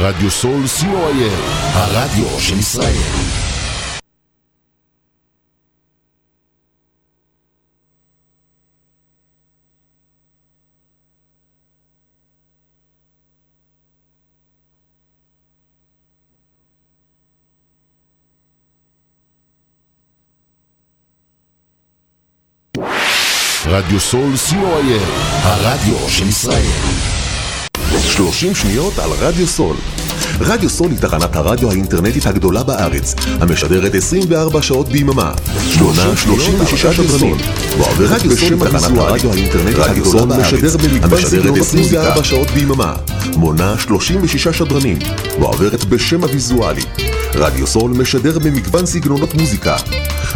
רדיו סול co.il, הרדיו של ישראל. רדיו סול co.il, הרדיו של ישראל. 30 שניות על רדיו סול. רדיו סול היא תחנת הרדיו האינטרנטית הגדולה בארץ, המשדרת 24 שעות ביממה. שמונה 36 שדרנים. רדיו סול היא תחנת הרדיו האינטרנטית הגדולה בארץ, המשדרת 24 שעות ביממה. מונה 36 שדרנים, ועוברת בשם הוויזואלי. רדיו סול משדר במגוון סגנונות מוזיקה.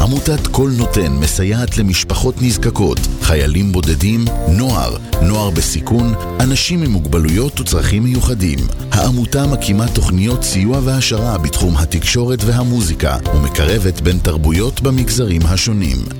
עמותת כל נותן מסייעת למשפחות נזקקות, חיילים בודדים, נוער, נוער בסיכון, אנשים עם מוגבלויות וצרכים מיוחדים. העמותה מקימה תוכניות סיוע והעשרה בתחום התקשורת והמוזיקה ומקרבת בין תרבויות במגזרים השונים.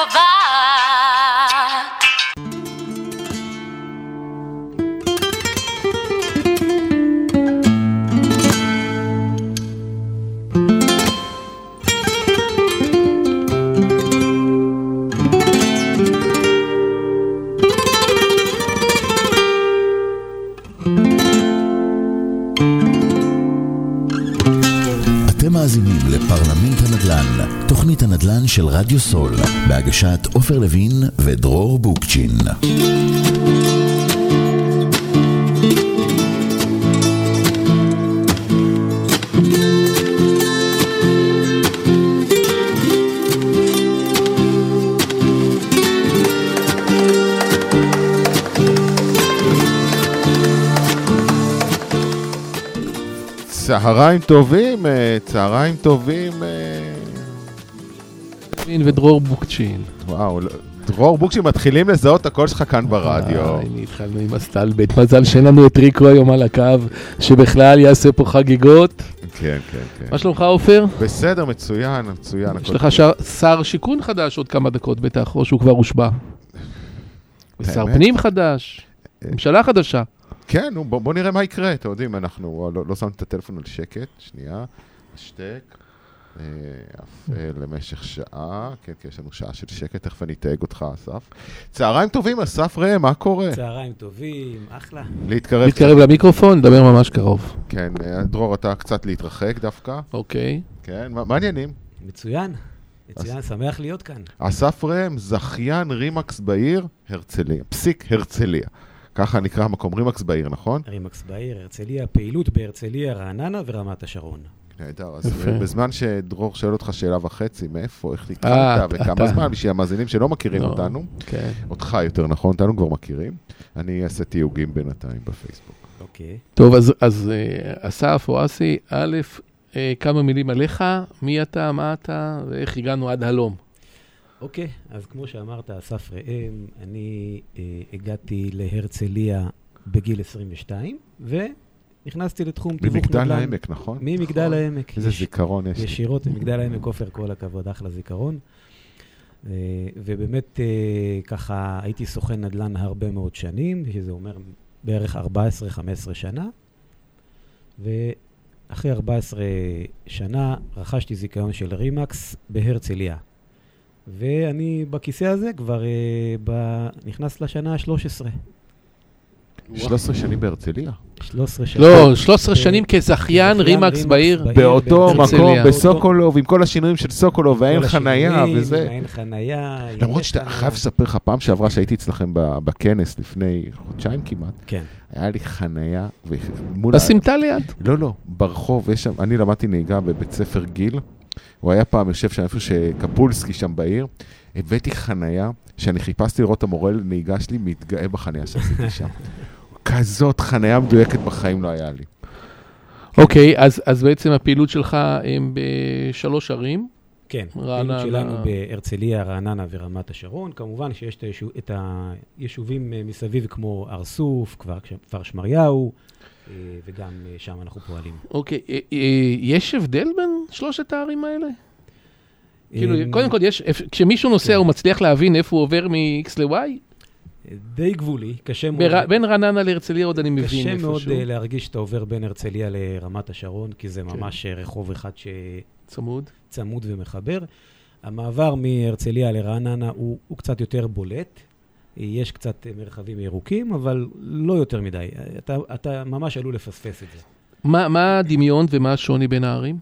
Marco מאזינים לפרלמנט הנדל"ן, תוכנית הנדל"ן של רדיו סול, בהגשת עופר לוין ודרור בוקצ'ין. צהריים טובים, אה, צהריים טובים, אה, לוין ודרור בוקצ'ין. וואו, לא- דרור בוקשי מתחילים לזהות את הקול שלך כאן ברדיו. אה, הנה התחלנו עם הסטלבט. מזל שאין לנו את ריקו היום על הקו, שבכלל יעשה פה חגיגות. כן, כן, כן. מה שלומך עופר? בסדר, מצוין, מצוין. יש לך. שר- שיכון חדש עוד כמה דקות בטח, או שהוא כבר הושבע. ושר? פנים חדש, אה. ממשלה חדשה. כן, נו, בוא בוא נראה מה יקרה, אתם יודעים, אנחנו, לא- לא שמתי את הטלפון על שקט, שנייה, השתק, אה, אף אה, למשך שעה, כן, כן, יש לנו שעה של שקט, תכף אני אתייג אותך, אסף. צהריים טובים, אסף ראם, מה קורה? צהריים טובים, אחלה. להתקרב. להתקרב למיקרופון, דבר ממש קרוב. כן, אה, דרור, אתה קצת להתרחק דווקא, אוקיי. כן, מה מה העניינים? מצוין, מצוין, שמח להיות כאן. אסף ראם, זכיין רימקס בעיר, הרצליה. פסיק הרצליה. ככה נקרא המקום, רימקס בעיר, נכון? רימקס בעיר, הרצליה, פעילות בהרצליה, רעננה ורמת השרון. נהדר, אז. בזמן שדרור שואל אותך שאלה וחצי, מאיפה, איך אה, התחלת אתה- וכמה זמן, בשביל המאזינים שלא מכירים לא, אותנו, כן. אותך יותר נכון, אותנו כבר מכירים, אני אעשה תיוגים בינתיים בפייסבוק. אוקיי. טוב, אז- אז אה, אסף או אסי, א', אה, כמה מילים עליך, מי אתה, מה אתה, ואיך הגענו עד הלום. אוקיי, אז כמו שאמרת, אסף ראם, אני אה, הגעתי להרצליה בגיל 22, ונכנסתי לתחום תיווך נדל"ן. ממגדל העמק, נכון? ממגדל נכון. העמק. איזה יש- זיכרון יש לי. ישירות ממגדל העמק עופר, כל הכבוד, אחלה זיכרון. אה, ובאמת, אה, ככה, הייתי סוכן נדל"ן הרבה מאוד שנים, שזה אומר בערך 14-15 שנה. ואחרי 14 שנה רכשתי זיכיון של רימקס בהרצליה. ואני בכיסא הזה כבר אה, ב... נכנס לשנה ה-13. 13 שנים בהרצליה. 13 שנים. לא, 13 שנים כזכיין רימקס בעיר. באותו. מקום, בסוקולוב, עם כל השינויים של סוקולוב, והאין חנייה וזה. אין חנייה. למרות שאתה. חייב לספר לך, פעם שעברה שהייתי אצלכם בכנס, לפני חודשיים כמעט, כן. היה לי חנייה. בסמטה ליד. לא, לא, ברחוב, יש שם, אני למדתי נהיגה בבית ספר גיל, הוא היה פעם יושב שם איפה שקפולסקי שם בעיר, הבאתי חנייה, שאני חיפשתי לראות את המורה לנהיגה שלי, מתגאה בחנייה שעשיתי שם. כזאת חנייה מדויקת בחיים לא היה לי. אוקיי, אז אז בעצם הפעילות שלך הם בשלוש ערים. כן, רעננה. הפעילות שלנו בהרצליה, רעננה ורמת השרון. כמובן שיש את, הישוב, את היישובים מסביב כמו הר סוף, כפר, שמריהו, וגם אה, שם אנחנו פועלים. אוקיי, אה, אה, יש הבדל בין שלושת הערים האלה? כאילו, אה, קודם כל, יש, כשמישהו נוסע, כן. הוא מצליח להבין איפה הוא עובר מ-X ל-Y? די גבולי, קשה מאוד. בר- בין רעננה להרצליה עוד אני מבין קשה מאוד איפשהו. אה, להרגיש שאתה עובר בין הרצליה לרמת השרון, כי זה ממש אה, רחוב אחד צמוד. שצמוד ומחבר. המעבר מהרצליה לרעננה הוא, הוא קצת יותר בולט. יש קצת אה, מרחבים ירוקים, אבל לא יותר מדי. אתה, אתה ממש עלול לפספס את זה. מה מה הדמיון ומה השוני בין הערים?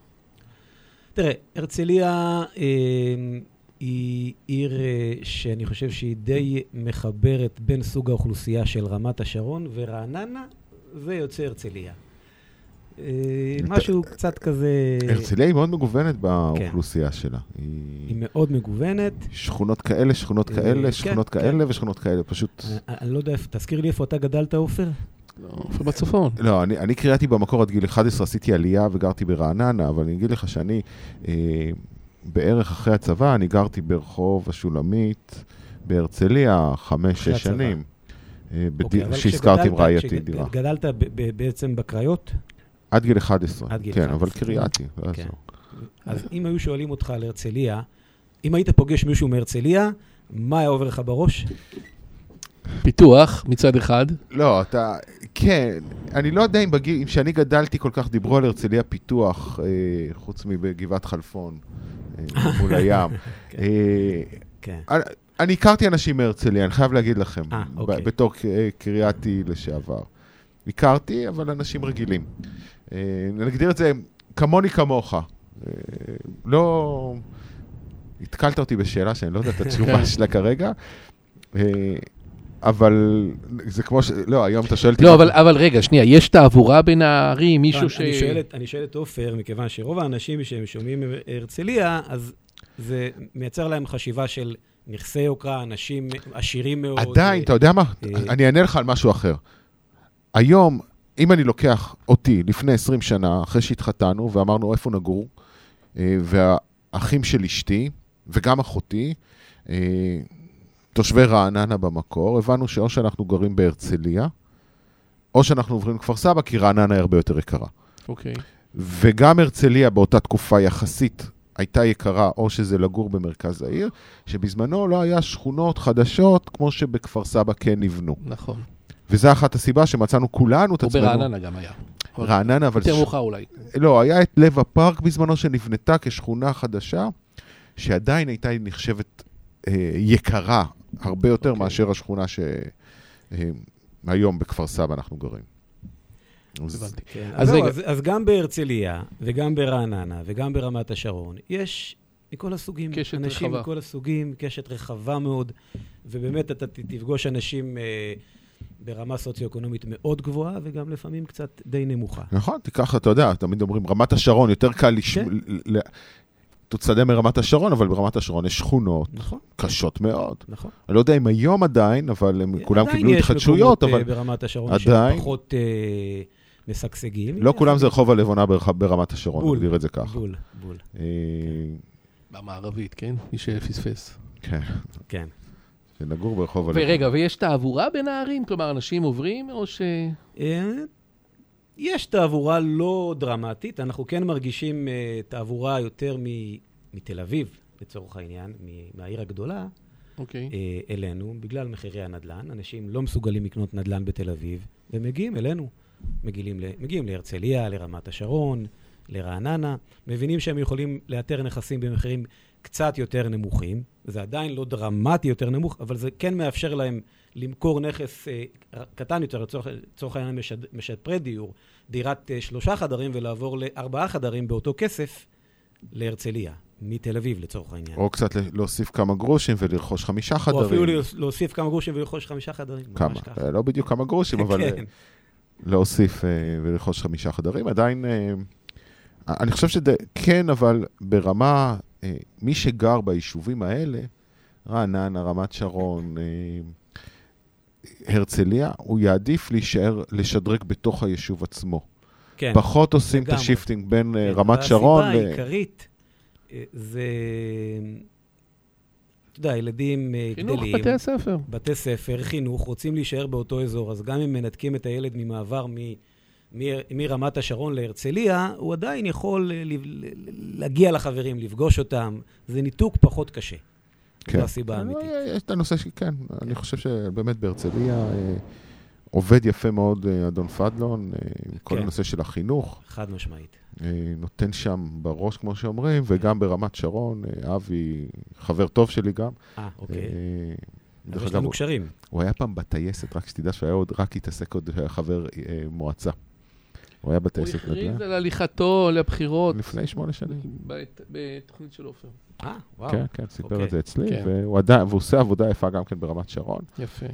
תראה, הרצליה אה, היא עיר אה, שאני חושב שהיא די מחברת בין סוג האוכלוסייה של רמת השרון ורעננה, ויוצא הרצליה. אה, משהו קצת כזה... הרצליה היא מאוד מגוונת באוכלוסייה שלה. היא מאוד מגוונת. שכונות כאלה, שכונות אה, כאלה, כן, שכונות כן. כאלה ושכונות כאלה, פשוט... אני- אני לא יודע, תזכיר לי איפה אתה גדלת, עופר? לא, איפה בצפון. לא, אני, אני קריאתי במקור עד גיל 11, עשיתי עלייה וגרתי ברעננה, אבל אני אגיד לך שאני, אה, בערך אחרי הצבא, אני גרתי ברחוב השולמית בהרצליה חמש, שש. שנים. אה, בד... אוקיי, אבל שהזכרתי עם רעייתי דירה. גדלת בעצם בקריות? עד גיל 11. עד גיל כן, 11. אבל קריאתי, לא כן. אז אם היו שואלים אותך על הרצליה, אם היית פוגש מישהו מהרצליה, מה היה עובר לך בראש? פיתוח מצד אחד, לא, אתה, כן, אני לא יודע אם בגיל, אם כשאני גדלתי כל כך דיברו על הרצליה פיתוח, אה, חוץ מבגבעת חלפון, אה, מול הים. כן. אה, כן. אני- אני הכרתי אנשים מהרצליה, אני חייב להגיד לכם, אה, ב- אוקיי. בתור אה, קרייתי לשעבר. הכרתי, אבל אנשים רגילים. אה, נגדיר את זה כמוני כמוך. אה, לא... התקלת אותי בשאלה שאני לא יודע את התשובה שלה כרגע, אה, אבל זה כמו ש... לא, היום אתה שואל אותי... לא, אבל, אבל רגע, שנייה, יש תעבורה בין הערים, מישהו ש... אני שואל את- אני שואל את עופר, מכיוון שרוב האנשים שהם שומעים הרצליה, אז זה מייצר להם חשיבה של נכסי יוקרה, אנשים עשירים מאוד. עדיין, אה, אתה יודע מה? אני אענה לך על משהו אחר. היום, אם אני לוקח אותי לפני 20 שנה, אחרי שהתחתנו ואמרנו איפה נגור, אה, והאחים של אשתי, וגם אחותי, אה, תושבי רעננה במקור, הבנו שאו שאנחנו גרים בהרצליה, או שאנחנו עוברים לכפר סבא, כי רעננה היא הרבה יותר יקרה. אוקיי. וגם הרצליה באותה תקופה יחסית הייתה יקרה, או שזה לגור במרכז העיר, שבזמנו לא היה שכונות חדשות כמו שבכפר סבא כן נבנו. נכון. וזו אחת הסיבה שמצאנו כולנו את עצמנו. ברעננה גם היה. רעננה, אבל... יותר מאוחר אולי. לא, היה את לב הפארק בזמנו שנבנתה כשכונה חדשה, שעדיין הייתה נחשבת אה, יקרה הרבה יותר אוקיי. מאשר השכונה שהיום בכפר סבא אנחנו גרים. אז-. כן, אז אז, רגע. אז, אז גם בהרצליה, וגם ברעננה, וגם ברמת השרון, יש מכל הסוגים. קשת אנשים רחבה. מכל הסוגים, קשת רחבה מאוד, ובאמת אתה תפגוש אנשים אה, ברמה סוציו-אקונומית מאוד גבוהה, וגם לפעמים קצת די נמוכה. נכון, תיקח, אתה יודע, תמיד אומרים, רמת השרון, יותר קל לשמוע... כן. תוצדה מרמת השרון, אבל ברמת השרון יש שכונות נכון, קשות מאוד. נכון. אני לא יודע אם היום עדיין, אבל הם כולם עדיין קיבלו יש התחדשויות, מקומות, אבל אה, ברמת השרון עדיין- שהם פחות אה, משגשגים. לא כולם זה רחוב הלבונה ברמת השרון, בול. נגדיר את זה ככה. בול, בול, אה, במערבית, כן? מי שפספס. כן, כן. שנגור ברחוב הלבונה. ורגע, ויש תעבורה בין הערים? כלומר, אנשים עוברים, או ש... אה, יש תעבורה לא דרמטית, אנחנו כן מרגישים אה, תעבורה יותר מ- מתל אביב, לצורך העניין, מ- מהעיר הגדולה, אוקיי. אה, אלינו, בגלל מחירי הנדל"ן. אנשים לא מסוגלים לקנות נדל"ן בתל אביב, ומגיעים אלינו. מגיעים, ל- מגיעים להרצליה, לרמת השרון, לרעננה, מבינים שהם יכולים לאתר נכסים במחירים קצת יותר נמוכים, זה עדיין לא דרמטי יותר נמוך, אבל זה כן מאפשר להם למכור נכס אה, קטן יותר, לצורך, העניין משד, משפרי דיור, דירת אה, שלושה חדרים ולעבור לארבעה חדרים באותו כסף להרצליה, מתל אביב לצורך העניין. או קצת להוסיף כמה גרושים ולרכוש חמישה או חדרים. אפילו להוס- להוסיף כמה גרושים ולרכוש חמישה חדרים. כמה? ככה. אה, לא בדיוק כמה גרושים, אבל אה, כן. להוסיף אה, ולרכוש חמישה חדרים. עדיין, אה, אני חושב שזה כן, אבל ברמה, אה, מי שגר ביישובים האלה, רעננה, רמת שרון, אה, הרצליה, הוא יעדיף להישאר, לשדרג בתוך היישוב עצמו. כן. פחות עושים את. ה shifting בין אה, כן, רמת שרון והסיבה ל... העיקרית אה, זה, אתה יודע, ילדים אה, חינוך גדלים, בתי הספר. בתי ספר, חינוך, רוצים להישאר באותו אזור, אז גם אם מנתקים את הילד ממעבר. מ- מרמת השרון להרצליה, הוא עדיין יכול אה, להגיע לחברים, לפגוש אותם. זה ניתוק פחות קשה. כן. זו הסיבה האמיתית. אה, יש את הנושא שכן, אני חושב שבאמת בהרצליה אה, עובד יפה מאוד אה, אדון פדלון, אה, עם כל כן. הנושא של החינוך, חד משמעית. אה, נותן שם בראש, כמו שאומרים, וגם ברמת שרון, אה, אבי, חבר טוב שלי גם. אה, אוקיי. אה, יש לנו הוא- קשרים. הוא היה פעם בטייסת, רק שתדע שהוא היה עוד, רק התעסק עוד, היה חבר אה, מועצה. הוא היה הוא בטייסת הכריז נדל"ן על הליכתו לבחירות לפני שמונה שנים. בת- בתוכנית של עופר. אה, וואו. כן, כן, סיפר אוקיי. את זה אצלי, כן. והוא עושה עבודה יפה גם כן ברמת שרון. יפה.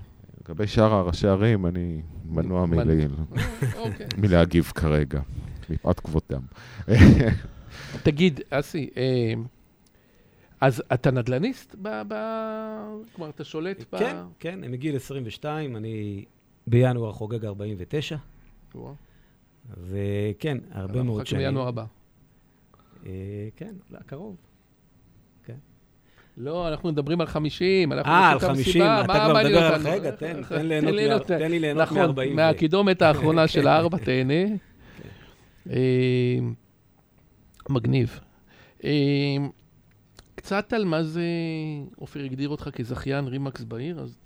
לגבי שאר הראשי ערים, אני מנוע מנ- מלי- אוקיי. מלהגיב כרגע, מפאת כבודם. תגיד, אסי, אה, אז אתה נדל"ניסט? ב- ב- כלומר, אתה שולט ב... כן, כן, מגיל 22, אני בינואר חוגג 49, וואו. וכן, הרבה אנחנו מאוד שנים. לינואר הבא. אה, כן, לא, קרוב. לא, אנחנו מדברים על 50, אנחנו אה, על את 50, המסיבה, אתה מה כבר מדבר על... רגע, תן, תן לי ליהנות. תן לי ליהנות נכון, מ-40. מהקידומת האחרונה של הארבע תהנה. אה, מגניב. אה, קצת על מה זה, עופר הגדיר אותך כזכיין רימקס בעיר, אז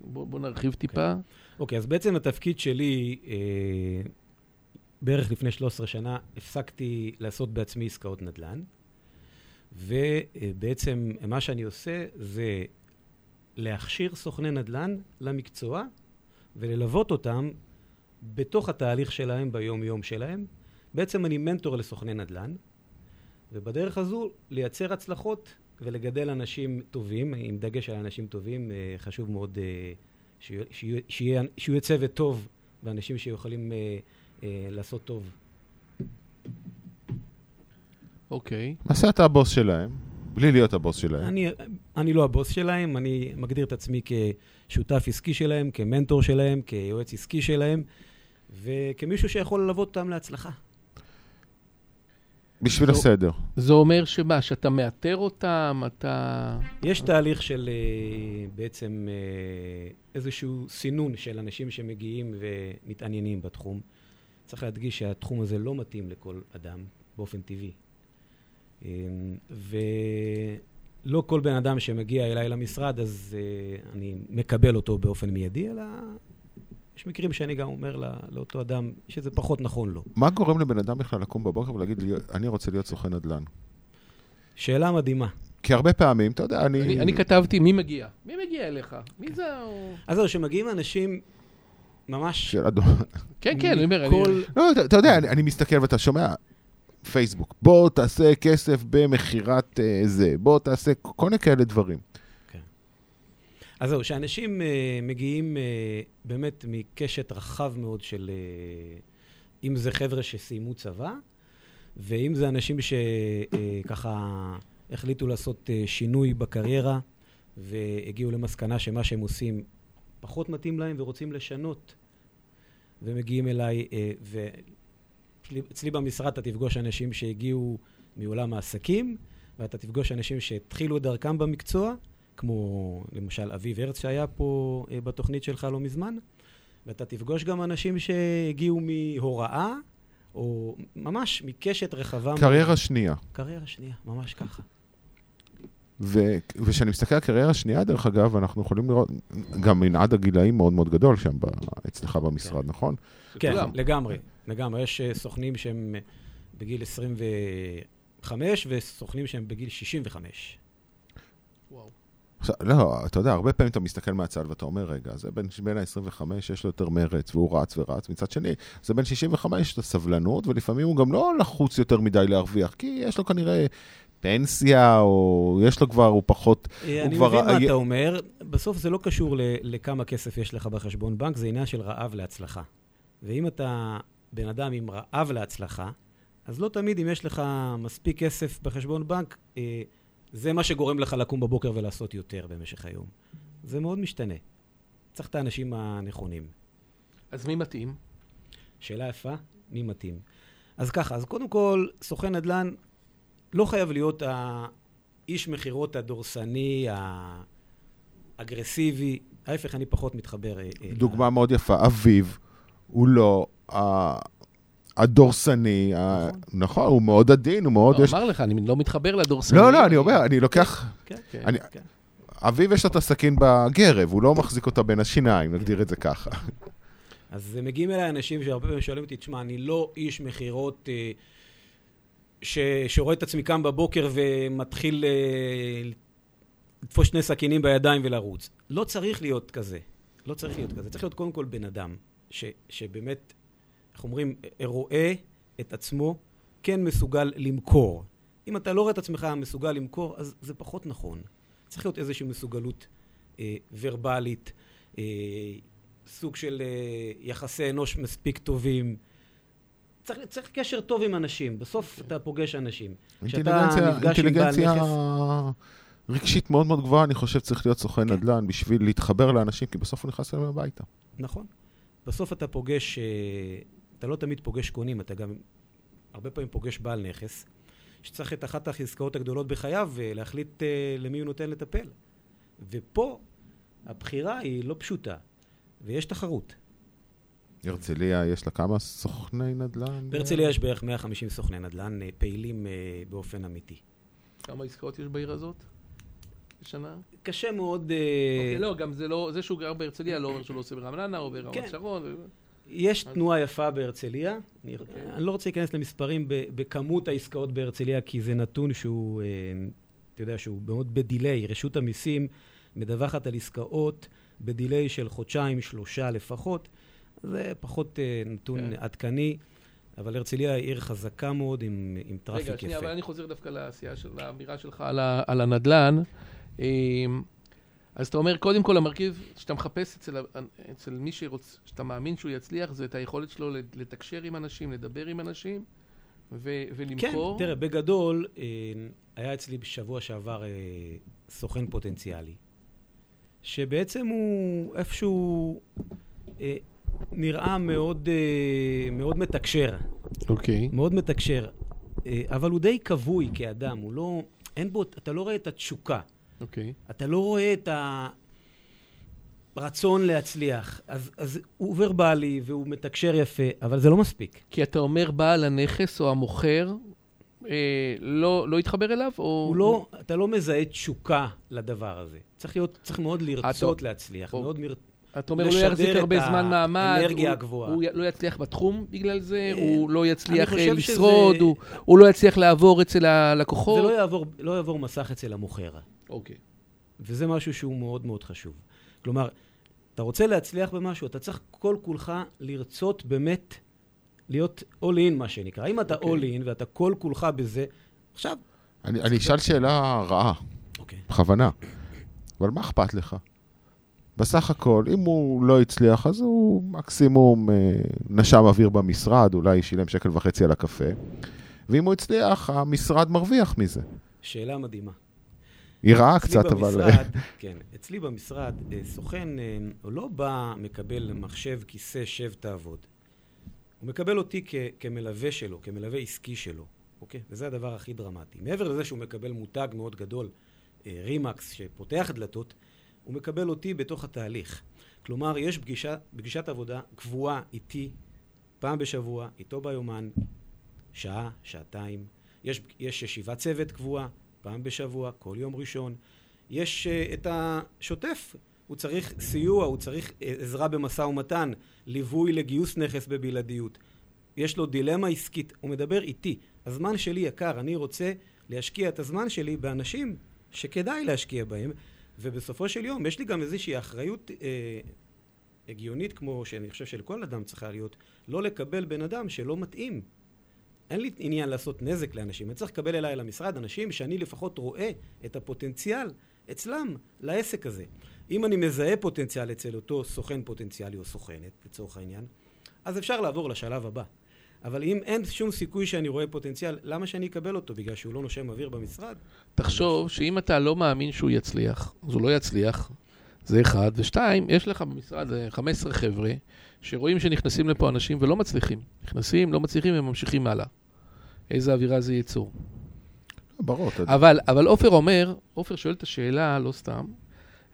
בוא בוא נרחיב טיפה. אוקיי, אז בעצם התפקיד שלי, אה, בערך לפני 13 שנה, הפסקתי לעשות בעצמי עסקאות נדל"ן, ובעצם מה שאני עושה זה להכשיר סוכני נדל"ן למקצוע וללוות אותם בתוך התהליך שלהם ביום-יום שלהם. בעצם אני מנטור לסוכני נדל"ן, ובדרך הזו לייצר הצלחות ולגדל אנשים טובים, עם דגש על אנשים טובים, אה, חשוב מאוד אה, שיהיה, צוות טוב ואנשים שיכולים אה, לעשות טוב. אוקיי. למעשה אתה הבוס שלהם, בלי להיות הבוס שלהם. אני, אני לא הבוס שלהם, אני מגדיר את עצמי כשותף עסקי שלהם, כמנטור שלהם, כיועץ עסקי שלהם, וכמישהו שיכול ללוות אותם להצלחה. בשביל זו- הסדר. זה אומר שמה, שאתה מאתר אותם, אתה... יש תהליך של אה, בעצם אה, איזשהו סינון של אנשים שמגיעים ומתעניינים בתחום. צריך להדגיש שהתחום הזה לא מתאים לכל אדם באופן טבעי. אה, ולא כל בן אדם שמגיע אליי למשרד, אז אה, אני מקבל אותו באופן מיידי, אלא יש מקרים שאני גם אומר לא, לאותו אדם שזה פחות נכון לו. מה גורם לבן אדם בכלל לקום בבוקר ולהגיד, לי, אני רוצה להיות סוכן נדל"ן? שאלה מדהימה. כי הרבה פעמים, אתה יודע, אני... אני, אני כתבתי, מי מגיע? מי מגיע אליך? מי זה. אז זהו, שמגיעים אנשים ממש... של אדום. כן, כן, אני אומר. אני... לא, אתה, יודע, אני, מסתכל ואתה שומע, פייסבוק, בוא תעשה כסף במכירת אה, זה, בוא תעשה כל מיני כאלה דברים. אז זהו, שאנשים uh, מגיעים uh, באמת מקשת רחב מאוד של... Uh, אם זה חבר'ה שסיימו צבא, ואם זה אנשים שככה החליטו לעשות uh, שינוי בקריירה, והגיעו למסקנה שמה שהם עושים פחות מתאים להם ורוצים לשנות, ומגיעים אליי, uh, ואצלי במשרד אתה תפגוש אנשים שהגיעו מעולם העסקים, ואתה תפגוש אנשים שהתחילו את דרכם במקצוע, כמו למשל אביב הרץ שהיה פה אה, בתוכנית שלך לא מזמן, ואתה תפגוש גם אנשים שהגיעו מהוראה, או ממש מקשת רחבה. קריירה מאוד. שנייה. קריירה שנייה, ממש ככה. ו- וכשאני מסתכל על קריירה שנייה, דרך אגב, אנחנו יכולים לראות גם מנעד הגילאים מאוד מאוד גדול שם ב- אצלך במשרד, נכון? כן, כולם. לגמרי, לגמרי. יש אה, סוכנים שהם בגיל 25, וסוכנים שהם בגיל 65. וואו. עכשיו, לא, אתה יודע, הרבה פעמים אתה מסתכל מהצד ואתה אומר, רגע, זה בין, בין ה-25, יש לו יותר מרץ, והוא רץ ורץ. מצד שני, זה בין 65, יש לו סבלנות, ולפעמים הוא גם לא לחוץ יותר מדי להרוויח, כי יש לו כנראה פנסיה, או יש לו כבר, הוא פחות... הוא אני כבר- מבין מה אתה אומר. בסוף זה לא קשור ל- לכמה כסף יש לך בחשבון בנק, זה עניין של רעב להצלחה. ואם אתה בן אדם עם רעב להצלחה, אז לא תמיד אם יש לך מספיק כסף בחשבון בנק, אה, זה מה שגורם לך לקום בבוקר ולעשות יותר במשך היום. זה מאוד משתנה. צריך את האנשים הנכונים. אז מי מתאים? שאלה יפה, מי מתאים? אז ככה, אז קודם כל, סוכן נדל"ן לא חייב להיות האיש מכירות הדורסני, האגרסיבי. ההפך, אני פחות מתחבר. אה, אה, דוגמה מאוד יפה, אביו, הוא לא הדורסני, ה- נכון, הוא מאוד עדין, הוא מאוד... יש- אמר לך, אני לא מתחבר לדורסני. לא, לא, אני אומר, אני לוקח... כן, כן. אני- כן. אביו יש לו את הסכין בגרב, הוא לא מחזיק אותה בין השיניים, נגדיר את זה ככה. אז מגיעים אליי אנשים שהרבה פעמים שואלים אותי, תשמע, אני לא איש מכירות אה, ש... שרואה את עצמי קם בבוקר ומתחיל אה, לתפוס שני סכינים בידיים ולרוץ. לא צריך להיות כזה. לא צריך להיות כזה. צריך להיות קודם כל בן אדם, ש... שבאמת, איך אומרים, אה, רואה את עצמו כן מסוגל למכור. אם אתה לא רואה את עצמך מסוגל למכור, אז זה פחות נכון. צריך להיות איזושהי מסוגלות אה, ורבלית, אה, סוג של אה, יחסי אנוש מספיק טובים. צריך, צריך קשר טוב עם אנשים, בסוף אתה פוגש אנשים. אינטליגנציה, אינטליגנציה רגשית מאוד מאוד גבוהה, אני חושב צריך להיות סוכן כן. נדל"ן בשביל להתחבר לאנשים, כי בסוף הוא נכנס אליהם הביתה. נכון. בסוף אתה פוגש, אה, אתה לא תמיד פוגש קונים, אתה גם הרבה פעמים פוגש בעל נכס, שצריך את אחת העסקאות הגדולות בחייו אה, להחליט אה, למי הוא נותן לטפל. ופה הבחירה היא לא פשוטה, ויש תחרות. הרצליה, יש לה כמה סוכני נדל"ן? בהרצליה יש בערך 150 סוכני נדל"ן אה, פעילים אה, באופן אמיתי. כמה עסקאות יש בעיר הזאת? בשנה? קשה מאוד... אה, אוקיי, לא, גם זה לא, זה שהוא גר בהרצליה לא אומר שהוא לא עושה ברעננה או ברמת כן. שרון. ו- יש תנועה יפה בהרצליה. אני, אני לא רוצה להיכנס למספרים בכמות העסקאות בהרצליה, כי זה נתון שהוא, אה, אתה יודע, שהוא מאוד ב delay. רשות המיסים מדווחת על עסקאות ב delay של חודשיים, שלושה לפחות. זה פחות אה, נתון כן. עדכני, אבל הרצליה היא עיר חזקה מאוד עם, עם traffic רגע, שנייה, יפה. אבל אני חוזר דווקא לעשייה של האמירה שלך על, ה, על הנדל"ן. אמ, אז אתה אומר, קודם כל, המרכיב שאתה מחפש אצל, אצל מי שרוצ, שאתה מאמין שהוא יצליח, זה את היכולת שלו לתקשר עם אנשים, לדבר עם אנשים ו, כן, ולמכור. תראה, בגדול, אה, היה אצלי בשבוע שעבר אה, סוכן פוטנציאלי, שבעצם הוא איפשהו נראה מאוד, אה, מאוד מתקשר, אוקיי. מאוד מתקשר, אה, אבל הוא די כבוי כאדם, הוא לא, אין בו, אתה לא רואה את התשוקה, אוקיי. אתה לא רואה את הרצון להצליח, אז, אז הוא ורבלי והוא מתקשר יפה, אבל זה לא מספיק. כי אתה אומר, בעל הנכס או המוכר אה, לא, לא התחבר אליו? או... הוא לא, אתה לא מזהה תשוקה לדבר הזה. צריך להיות, צריך מאוד לרצות להצליח, או- מאוד מר... אתה אומר, הוא לא יחזיק הרבה זמן מעמד. האנרגיה הוא- הגבוהה. הוא י- לא יצליח בתחום בגלל זה? אה, הוא לא יצליח אה, חושב שזה- לשרוד? הוא- הוא לא יצליח לעבור אצל הלקוחות? זה לא יעבור, לא יעבור מסך אצל המוכר. אוקיי. וזה משהו שהוא מאוד מאוד חשוב. כלומר, אתה רוצה להצליח במשהו, אתה צריך כל כולך לרצות באמת להיות all in, מה שנקרא. אם אתה אוקיי. all in ואתה כל כולך בזה, עכשיו... אני אני אשאל שאלה רעה, אוקיי. בכוונה, אבל מה אכפת לך? בסך הכל, אם הוא לא הצליח, אז הוא מקסימום אה, נשם אוויר במשרד, אולי שילם שקל וחצי על הקפה, ואם הוא הצליח, המשרד מרוויח מזה. שאלה מדהימה. היא רעה קצת, אבל... כן, אצלי במשרד, אה, סוכן, אה, לא בא, מקבל מחשב, כיסא, שב, תעבוד. הוא מקבל אותי כ- כמלווה שלו, כמלווה עסקי שלו, אוקיי? וזה הדבר הכי דרמטי. מעבר לזה שהוא מקבל מותג מאוד גדול, רימקס, שפותח דלתות, הוא מקבל אותי בתוך התהליך. כלומר, יש פגישה, פגישת עבודה קבועה איתי, פעם בשבוע, איתו ביומן, שעה, שעתיים. יש, יש ישיבת צוות קבועה, פעם בשבוע, כל יום ראשון. יש uh, את השוטף, הוא צריך סיוע, הוא צריך עזרה במשא ומתן, ליווי לגיוס נכס בבלעדיות. יש לו דילמה עסקית, הוא מדבר איתי. הזמן שלי יקר, אני רוצה להשקיע את הזמן שלי באנשים שכדאי להשקיע בהם, ובסופו של יום יש לי גם איזושהי אחריות אה, הגיונית, כמו שאני חושב שלכל אדם צריכה להיות, לא לקבל בן אדם שלא מתאים. אין לי עניין לעשות נזק לאנשים, אני צריך לקבל אליי למשרד אנשים שאני לפחות רואה את הפוטנציאל אצלם לעסק הזה. אם אני מזהה פוטנציאל אצל אותו סוכן פוטנציאלי או סוכנת, לצורך העניין, אז אפשר לעבור לשלב הבא. אבל אם אין שום סיכוי שאני רואה פוטנציאל, למה שאני אקבל אותו? בגלל שהוא לא נושם אוויר במשרד? תחשוב שאם אתה לא מאמין שהוא יצליח, אז הוא לא יצליח, זה אחד. ושתיים, יש לך במשרד אה, 15 חבר'ה שרואים שנכנסים לפה אנשים ולא מצליחים. נכנסים, לא מצליחים, הם ממשיכים הלאה. איזה אווירה זה ייצור. ברור. אבל, אבל עופר אומר, עופר שואל את השאלה, לא סתם,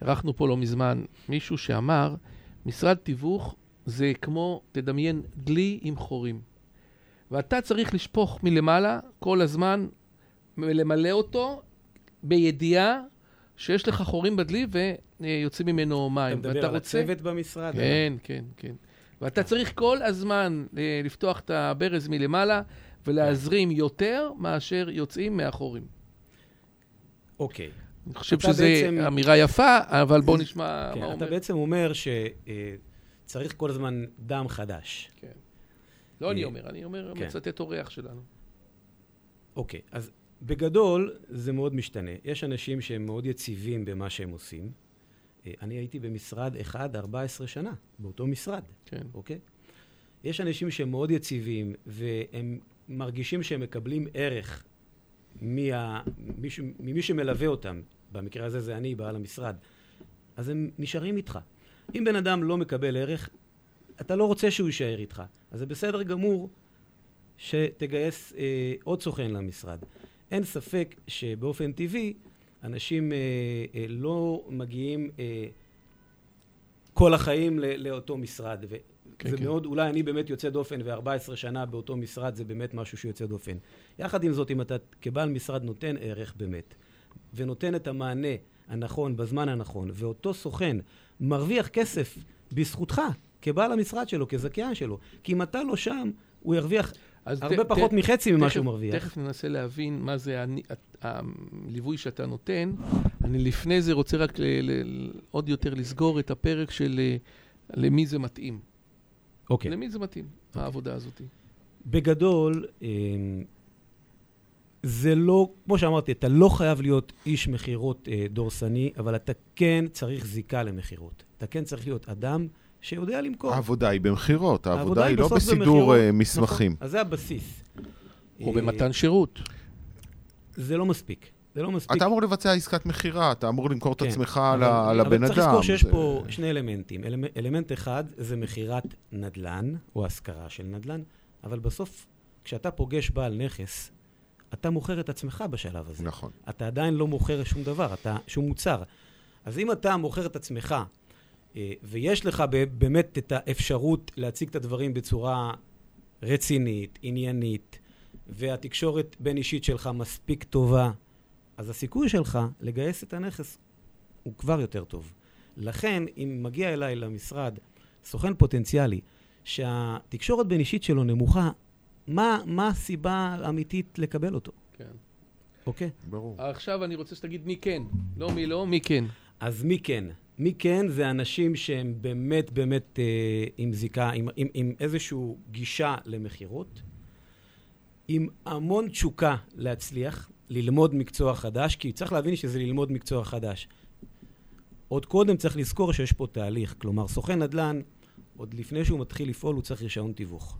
אירחנו פה לא מזמן מישהו שאמר, משרד תיווך זה כמו, תדמיין, דלי עם חורים. ואתה צריך לשפוך מלמעלה כל הזמן, למלא אותו בידיעה שיש לך חורים בדלי ויוצאים ממנו אתה מים. מדבר ואתה על רוצה... הצוות במשרד? כן, כן, כן. ואתה צריך כל הזמן אה, לפתוח את הברז מלמעלה ולהזרים יותר מאשר יוצאים מהחורים. אוקיי. אני חושב אתה שזו בעצם- אמירה יפה, אבל בוא נשמע כן, מה הוא אתה אומר. בעצם אומר שצריך כל הזמן דם חדש. כן. לא אני אה, אומר, אני אומר, כן. מצטט אורח שלנו. אוקיי, אז בגדול זה מאוד משתנה. יש אנשים שהם מאוד יציבים במה שהם עושים. אה, אני הייתי במשרד אחד 14 שנה, באותו משרד, כן. אוקיי? יש אנשים שהם מאוד יציבים, והם מרגישים שהם מקבלים ערך מה, מישהו, ממי שמלווה אותם. במקרה הזה זה אני, בעל המשרד. אז הם נשארים איתך. אם בן אדם לא מקבל ערך, אתה לא רוצה שהוא יישאר איתך. אז זה בסדר גמור שתגייס אה, עוד סוכן למשרד. אין ספק שבאופן טבעי אנשים אה, אה, לא מגיעים אה, כל החיים ל- לאותו משרד. ו- כן, זה כן. מאוד, אולי אני באמת יוצא דופן, ו-14 שנה באותו משרד זה באמת משהו שיוצא דופן. יחד עם זאת, אם אתה כבעל משרד נותן ערך באמת, ונותן את המענה הנכון בזמן הנכון, ואותו סוכן מרוויח כסף בזכותך, כבעל המשרד שלו, כזכיין שלו, כי אם אתה לא שם, הוא ירוויח הרבה ת- פחות ת- מחצי ממה שהוא מרוויח. תכף ננסה להבין מה זה אני- הליווי שאתה נותן. אני לפני זה רוצה רק ל- ל- עוד יותר לסגור את הפרק של אה, למי זה מתאים. אוקיי. למי זה מתאים, העבודה הזאת. בגדול, אמ, זה לא, כמו שאמרתי, אתה לא חייב להיות איש מכירות אה, דורסני, אבל אתה כן צריך זיקה למכירות. אתה כן צריך להיות אדם שיודע למכור. העבודה היא במכירות, העבודה היא לא בסוף בסידור במכירות, אה, נכון. מסמכים. אז זה הבסיס. או אה, במתן שירות. זה לא מספיק. זה לא מספיק. אתה אמור לבצע עסקת מכירה, אתה אמור למכור את כן, עצמך אבל- ל- לבן אדם. אבל צריך לזכור שיש זה- פה שני אלמנטים. אלמנט, אלמנט אחד זה מכירת נדל"ן, או השכרה של נדל"ן, אבל בסוף, כשאתה פוגש בעל נכס, אתה מוכר את עצמך בשלב הזה. נכון. אתה עדיין לא מוכר שום דבר, אתה, שום מוצר. אז אם אתה מוכר את עצמך, ויש לך באמת את האפשרות להציג את הדברים בצורה רצינית, עניינית, והתקשורת בין אישית שלך מספיק טובה, אז הסיכוי שלך לגייס את הנכס הוא כבר יותר טוב. לכן, אם מגיע אליי למשרד סוכן פוטנציאלי שהתקשורת בין אישית שלו נמוכה, מה, מה הסיבה האמיתית לקבל אותו, כן. אוקיי? ברור. עכשיו אני רוצה שתגיד מי כן. לא מי לא, מי כן. אז מי כן? מי כן זה אנשים שהם באמת באמת אה, עם זיקה, עם, עם, עם איזושהי גישה למכירות, עם המון תשוקה להצליח, ללמוד מקצוע חדש, כי צריך להבין שזה ללמוד מקצוע חדש. עוד קודם צריך לזכור שיש פה תהליך, כלומר סוכן נדל"ן, עוד לפני שהוא מתחיל לפעול הוא צריך רישיון תיווך.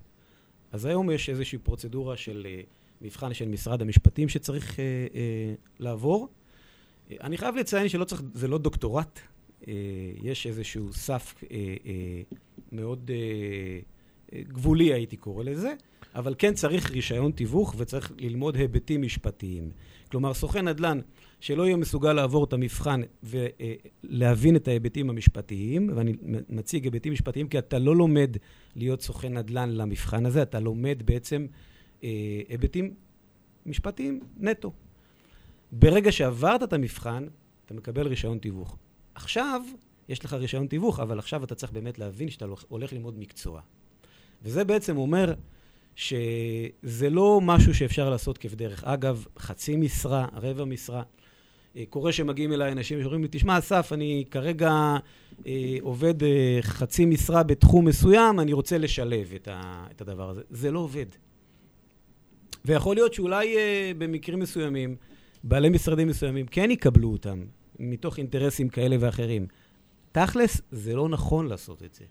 אז היום יש איזושהי פרוצדורה של אה, מבחן של משרד המשפטים שצריך אה, אה, לעבור. אני חייב לציין שלא צריך, זה לא דוקטורט, יש איזשהו סף אה, אה, מאוד אה, אה, גבולי, הייתי קורא לזה, אבל כן צריך רישיון תיווך וצריך ללמוד היבטים משפטיים. כלומר, סוכן נדל"ן שלא יהיה מסוגל לעבור את המבחן ולהבין את ההיבטים המשפטיים, ואני מציג היבטים משפטיים כי אתה לא לומד להיות סוכן נדל"ן למבחן הזה, אתה לומד בעצם אה, היבטים משפטיים נטו. ברגע שעברת את המבחן, אתה מקבל רישיון תיווך. עכשיו, יש לך רישיון תיווך, אבל עכשיו אתה צריך באמת להבין שאתה הולך ללמוד מקצוע. וזה בעצם אומר שזה לא משהו שאפשר לעשות כבדרך אגב, חצי משרה, רבע משרה. אה, קורה שמגיעים אליי אנשים שאומרים לי, תשמע, אסף, אני כרגע אה, עובד אה, חצי משרה בתחום מסוים, אני רוצה לשלב את, ה, את הדבר הזה. זה לא עובד. ויכול להיות שאולי אה, במקרים מסוימים, בעלי משרדים מסוימים כן יקבלו אותם, מתוך אינטרסים כאלה ואחרים. תכלס, זה לא נכון לעשות את זה.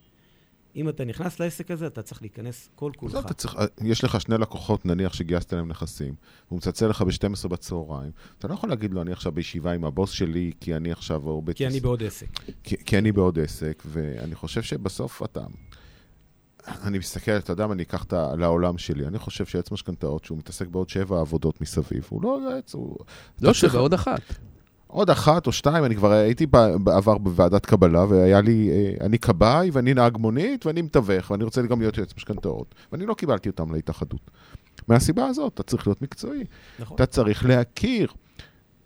אם אתה נכנס לעסק הזה, אתה צריך להיכנס כל כולך. אתה צריך, יש לך שני לקוחות, נניח שגייסת להם נכסים, הוא מצלצל לך ב-12 בצהריים, אתה לא יכול להגיד לו, אני עכשיו בישיבה עם הבוס שלי, כי אני עכשיו... או בטיס- כי אני בעוד עסק. כי, כי אני בעוד עסק, ואני חושב שבסוף אתה... אני מסתכל, אתה יודע מה, אני אקח את ה- לעולם שלי. אני חושב שיועץ משכנתאות, שהוא מתעסק בעוד שבע עבודות מסביב, הוא לא יועץ, הוא... לא שבע, עוד אחת. עוד אחת או שתיים, אני כבר הייתי בעבר בוועדת קבלה, והיה לי, אה, אני כבאי, ואני נהג מונית, ואני מתווך, ואני רוצה גם להיות יועץ משכנתאות. ואני לא קיבלתי אותם להתאחדות. מהסיבה הזאת, אתה צריך להיות מקצועי. נכון. אתה צריך להכיר.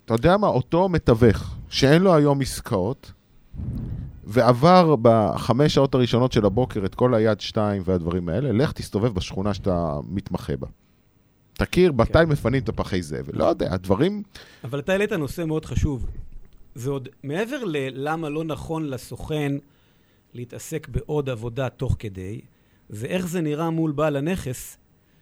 אתה יודע מה, אותו מתווך, שאין לו היום עסקאות, ועבר בחמש שעות הראשונות של הבוקר את כל היד שתיים והדברים האלה, לך תסתובב בשכונה שאתה מתמחה בה. תכיר מתי כן. מפנים את הפחי זבל. לא יודע, הדברים... אבל אתה העלית נושא מאוד חשוב. זה עוד מעבר ללמה לא נכון לסוכן להתעסק בעוד עבודה תוך כדי, זה איך זה נראה מול בעל הנכס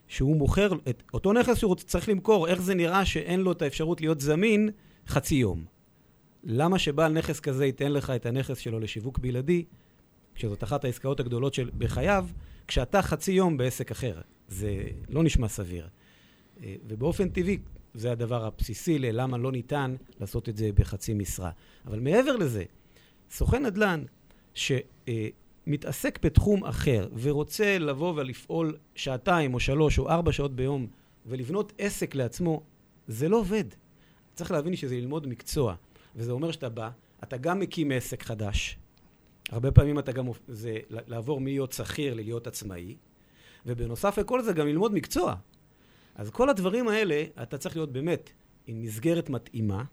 שהוא מוכר את אותו נכס שהוא צריך למכור, איך זה נראה שאין לו את האפשרות להיות זמין חצי יום. למה שבעל נכס כזה ייתן לך את הנכס שלו לשיווק בלעדי, כשזאת אחת העסקאות הגדולות של בחייו, כשאתה חצי יום בעסק אחר? זה לא נשמע סביר. אה, ובאופן טבעי, זה הדבר הבסיסי ללמה לא ניתן לעשות את זה בחצי משרה. אבל מעבר לזה, סוכן נדל"ן שמתעסק בתחום אחר ורוצה לבוא ולפעול שעתיים או שלוש או ארבע שעות ביום ולבנות עסק לעצמו, זה לא עובד. צריך להבין שזה ללמוד מקצוע. וזה אומר שאתה בא, אתה גם מקים עסק חדש, הרבה פעמים אתה גם, זה לעבור מלהיות שכיר ללהיות עצמאי, ובנוסף לכל זה גם ללמוד מקצוע. אז כל הדברים האלה, אתה צריך להיות באמת עם מסגרת מתאימה,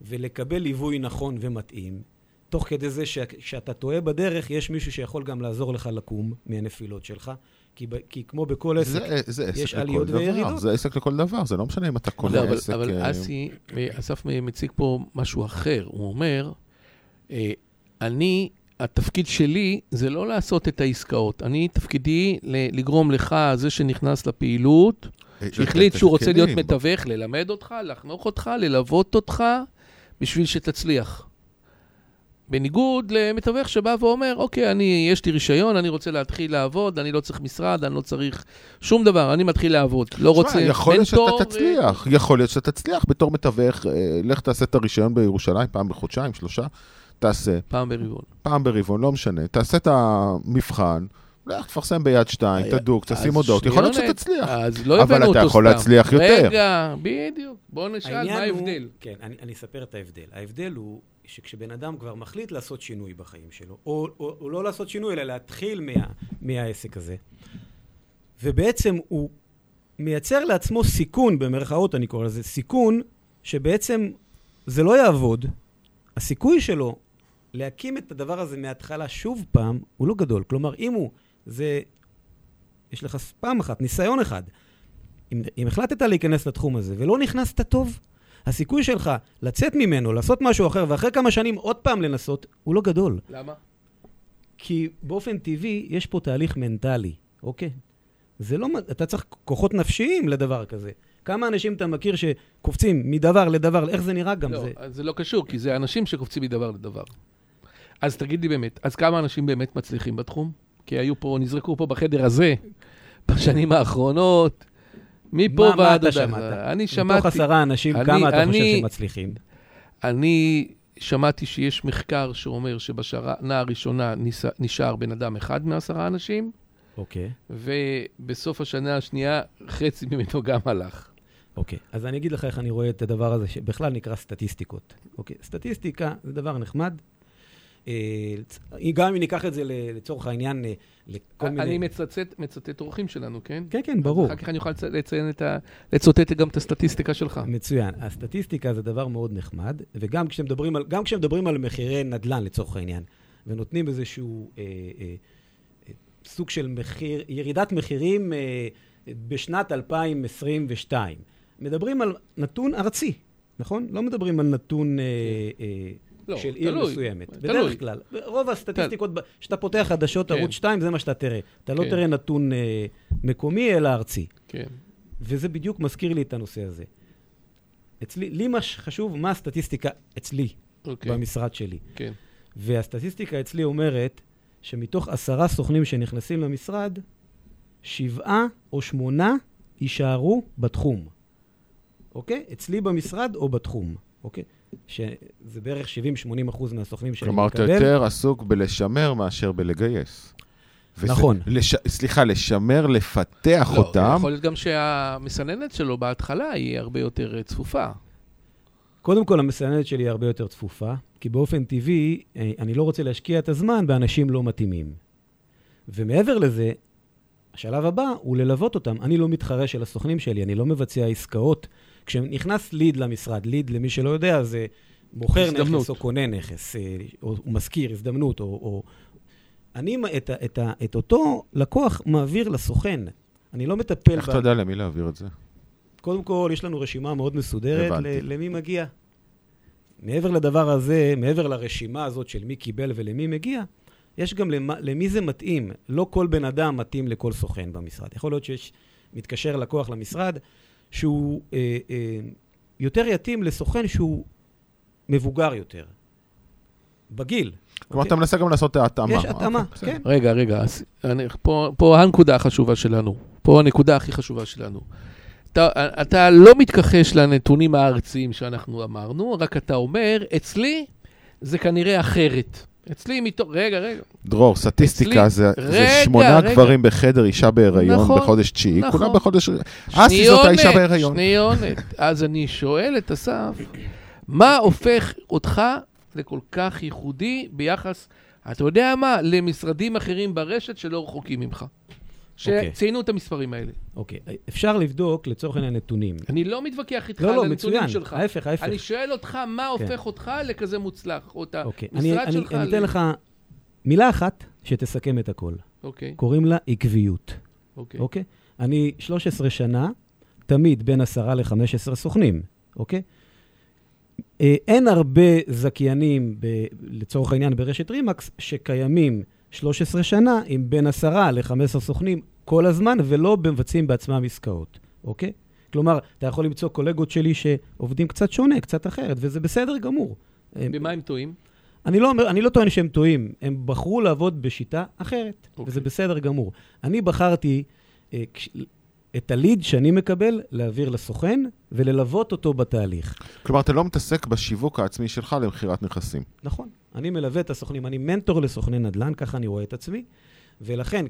ולקבל ליווי נכון ומתאים, תוך כדי זה שכשאתה טועה בדרך, יש מישהו שיכול גם לעזור לך לקום מהנפילות שלך, כי, ב, כי כמו בכל עסק, זה, זה עסק יש עליות דבר. וירידות. זה עסק לכל דבר, זה לא משנה אם אתה קונה אבל- עסק... אבל אה, אסי, אסף מציג פה משהו אחר. הוא אומר, אה, אני, התפקיד שלי זה לא לעשות את העסקאות. אני, תפקידי לגרום לך, זה שנכנס לפעילות, אה, שהחליט לתת שהוא רוצה להיות. מתווך, ללמד אותך, לחנוך אותך, ללוות אותך, בשביל שתצליח. בניגוד למתווך שבא ואומר, אוקיי, אני, יש לי רישיון, אני רוצה להתחיל לעבוד, אני לא צריך משרד, אני לא צריך שום דבר, אני מתחיל לעבוד. לא רוצה תשמע, יכול להיות מנטור, שאתה תצליח, יכול להיות שאתה תצליח בתור מתווך, אה, לך תעשה את הרישיון בירושלים פעם בחודשיים, שלושה, תעשה, פעם ברבעון. פעם ברבעון, לא משנה, תעשה את המבחן, לך תפרסם ביד שתיים, היה- תדוק, תשים הודעות, יכול להיות שתצליח. אז לא אבל הבאנו אותו אתה סתם. יכול להצליח יותר. רגע, בדיוק. בוא נשאל מה ההבדל. כן, אני, אני אספר את ההבדל. ההבדל הוא שכשבן אדם כבר מחליט לעשות שינוי בחיים שלו, או, או, או לא לעשות שינוי, אלא להתחיל מה, מהעסק הזה, ובעצם הוא מייצר לעצמו סיכון, במרכאות אני קורא לזה, סיכון שבעצם זה לא יעבוד, הסיכוי שלו להקים את הדבר הזה מההתחלה שוב פעם, הוא לא גדול. כלומר, אם הוא, זה, יש לך פעם אחת, ניסיון אחד, אם, אם החלטת להיכנס לתחום הזה ולא נכנסת טוב, הסיכוי שלך לצאת ממנו, לעשות משהו אחר, ואחרי כמה שנים עוד פעם לנסות, הוא לא גדול. למה? כי באופן טבעי יש פה תהליך מנטלי, אוקיי? זה לא... אתה צריך כוחות נפשיים לדבר כזה. כמה אנשים אתה מכיר שקופצים מדבר לדבר, איך זה נראה גם לא, זה? אז זה לא קשור, כי זה אנשים שקופצים מדבר לדבר. אז תגיד לי באמת, אז כמה אנשים באמת מצליחים בתחום? כי היו פה, נזרקו פה בחדר הזה, בשנים האחרונות, מפה מה, מה ועד אתה. שמעת? אני מתוך שמעתי, עשרה אנשים, אני- כמה אתה אני- חושב שמצליחים? אני שמעתי שיש מחקר שאומר שבשנה הראשונה נשאר בן אדם אחד מעשרה אנשים, אוקיי, ובסוף השנה השנייה חצי ממנו גם הלך. אוקיי. אז אני אגיד לך איך אני רואה את הדבר הזה, שבכלל נקרא סטטיסטיקות. אוקיי, סטטיסטיקה זה דבר נחמד. אה, גם אם ניקח את זה לצורך העניין, אה, לכל מיני... אני מצטט, מצטט אורחים שלנו, כן? כן, כן, ברור. אחר כך אני אוכל לצ- לציין את ה... לצוטט גם את הסטטיסטיקה שלך. מצוין. הסטטיסטיקה זה דבר מאוד נחמד, וגם כשמדברים על, כשמדברים על מחירי נדל"ן לצורך העניין, ונותנים איזשהו אה, אה, אה, סוג של מחיר, ירידת מחירים אה, בשנת 2022. מדברים על נתון ארצי, נכון? לא מדברים על נתון אה, אה, לא, של עיר תלוי, מסוימת. תלוי. בדרך כלל. רוב הסטטיסטיקות, כשאתה פותח חדשות כן. ערוץ 2, זה מה שאתה תראה. אתה לא כן. תראה נתון אה, מקומי, אלא ארצי. כן. וזה בדיוק מזכיר לי את הנושא הזה. אצלי, לי מה שחשוב, מה הסטטיסטיקה אצלי, אוקיי. במשרד שלי. כן. והסטטיסטיקה אצלי אומרת שמתוך עשרה סוכנים שנכנסים למשרד, שבעה או שמונה יישארו בתחום. אוקיי? אצלי במשרד או בתחום. אוקיי? שזה בערך 70-80 אחוז מהסוכנים שאני כלומר, אתה מקבל. יותר עסוק בלשמר מאשר בלגייס. וזה- נכון. לש... סליחה, לשמר, לפתח לא, אותם. יכול להיות גם שהמסננת שלו בהתחלה היא הרבה יותר אה, צפופה. קודם כל, המסננת שלי היא הרבה יותר צפופה, כי באופן טבעי, אה, אני לא רוצה להשקיע את הזמן באנשים לא מתאימים. ומעבר לזה, השלב הבא הוא ללוות אותם. אני לא מתחרה של הסוכנים שלי, אני לא מבצע עסקאות. כשנכנס ליד למשרד, ליד, למי שלא יודע, זה מוכר הזדמנות. נכס או קונה נכס, אה, או הוא משכיר הזדמנות, או... או... אני את, את, ה- את אותו לקוח מעביר לסוכן. אני לא מטפל איך אתה יודע למי להעביר את זה? קודם כל, יש לנו רשימה מאוד מסודרת הבנתי. ל- למי מגיע. מעבר לדבר הזה, מעבר לרשימה הזאת של מי קיבל ולמי מגיע, יש גם למ, למי זה מתאים. לא כל בן אדם מתאים לכל סוכן במשרד. יכול להיות שיש, מתקשר לקוח למשרד, שהוא אה, אה, יותר יתאים לסוכן שהוא מבוגר יותר. בגיל. כלומר, אוקיי? אתה מנסה גם לעשות את ההתאמה. יש התאמה, אוקיי, בסדר. כן. רגע, רגע, אז אני, פה, פה הנקודה החשובה שלנו. פה הנקודה הכי חשובה שלנו. אתה, אתה לא מתכחש לנתונים הארציים שאנחנו אמרנו, רק אתה אומר, אצלי זה כנראה אחרת. אצלי מתוך... רגע, רגע. דרור, סטטיסטיקה אצלי- זה זה רגע, שמונה רגע. גברים בחדר, אישה בהיריון נכון, בחודש תשיעי, נכון. כולם בחודש... אסי זאת האישה בהיריון. שניונת. אז אני שואל את אסף, מה הופך אותך לכל כך ייחודי ביחס, אתה יודע מה, למשרדים אחרים ברשת שלא רחוקים ממך? אוקיי. שציינו את המספרים האלה. אוקיי, אפשר לבדוק לצורך העניין נתונים. אני לא מתווכח איתך לא, על לא, הנתונים מצוין. שלך. ההפך, ההפך. אני שואל אותך, מה הופך אותך לכזה מוצלח? או את אוקיי, אני, המשרד אני, שלך... אני ל- אתן לך מילה אחת שתסכם את הכל. אוקיי, קוראים לה עקביות, אוקיי. אוקיי? אני 13 שנה, תמיד בין 10 ל-15 סוכנים, אוקיי? אה, אין הרבה זכיינים, ב, לצורך העניין ברשת רימקס, שקיימים 13 שנה עם בין 10 ל-15 סוכנים כל הזמן, ולא מבצעים בעצמם עסקאות, אוקיי? כלומר, אתה יכול למצוא קולגות שלי שעובדים קצת שונה, קצת אחרת, וזה בסדר גמור. אה, במה הם טועים? אני לא, אומר, אני לא טוען שהם טועים, הם בחרו לעבוד בשיטה אחרת, אוקיי. וזה בסדר גמור. אני בחרתי אה, כש, את הליד שאני מקבל להעביר לסוכן וללוות אותו בתהליך. כלומר, אתה לא מתעסק בשיווק העצמי שלך למכירת נכסים. נכון, אני מלווה את הסוכנים, אני מנטור לסוכני נדל"ן, ככה אני רואה את עצמי, ולכן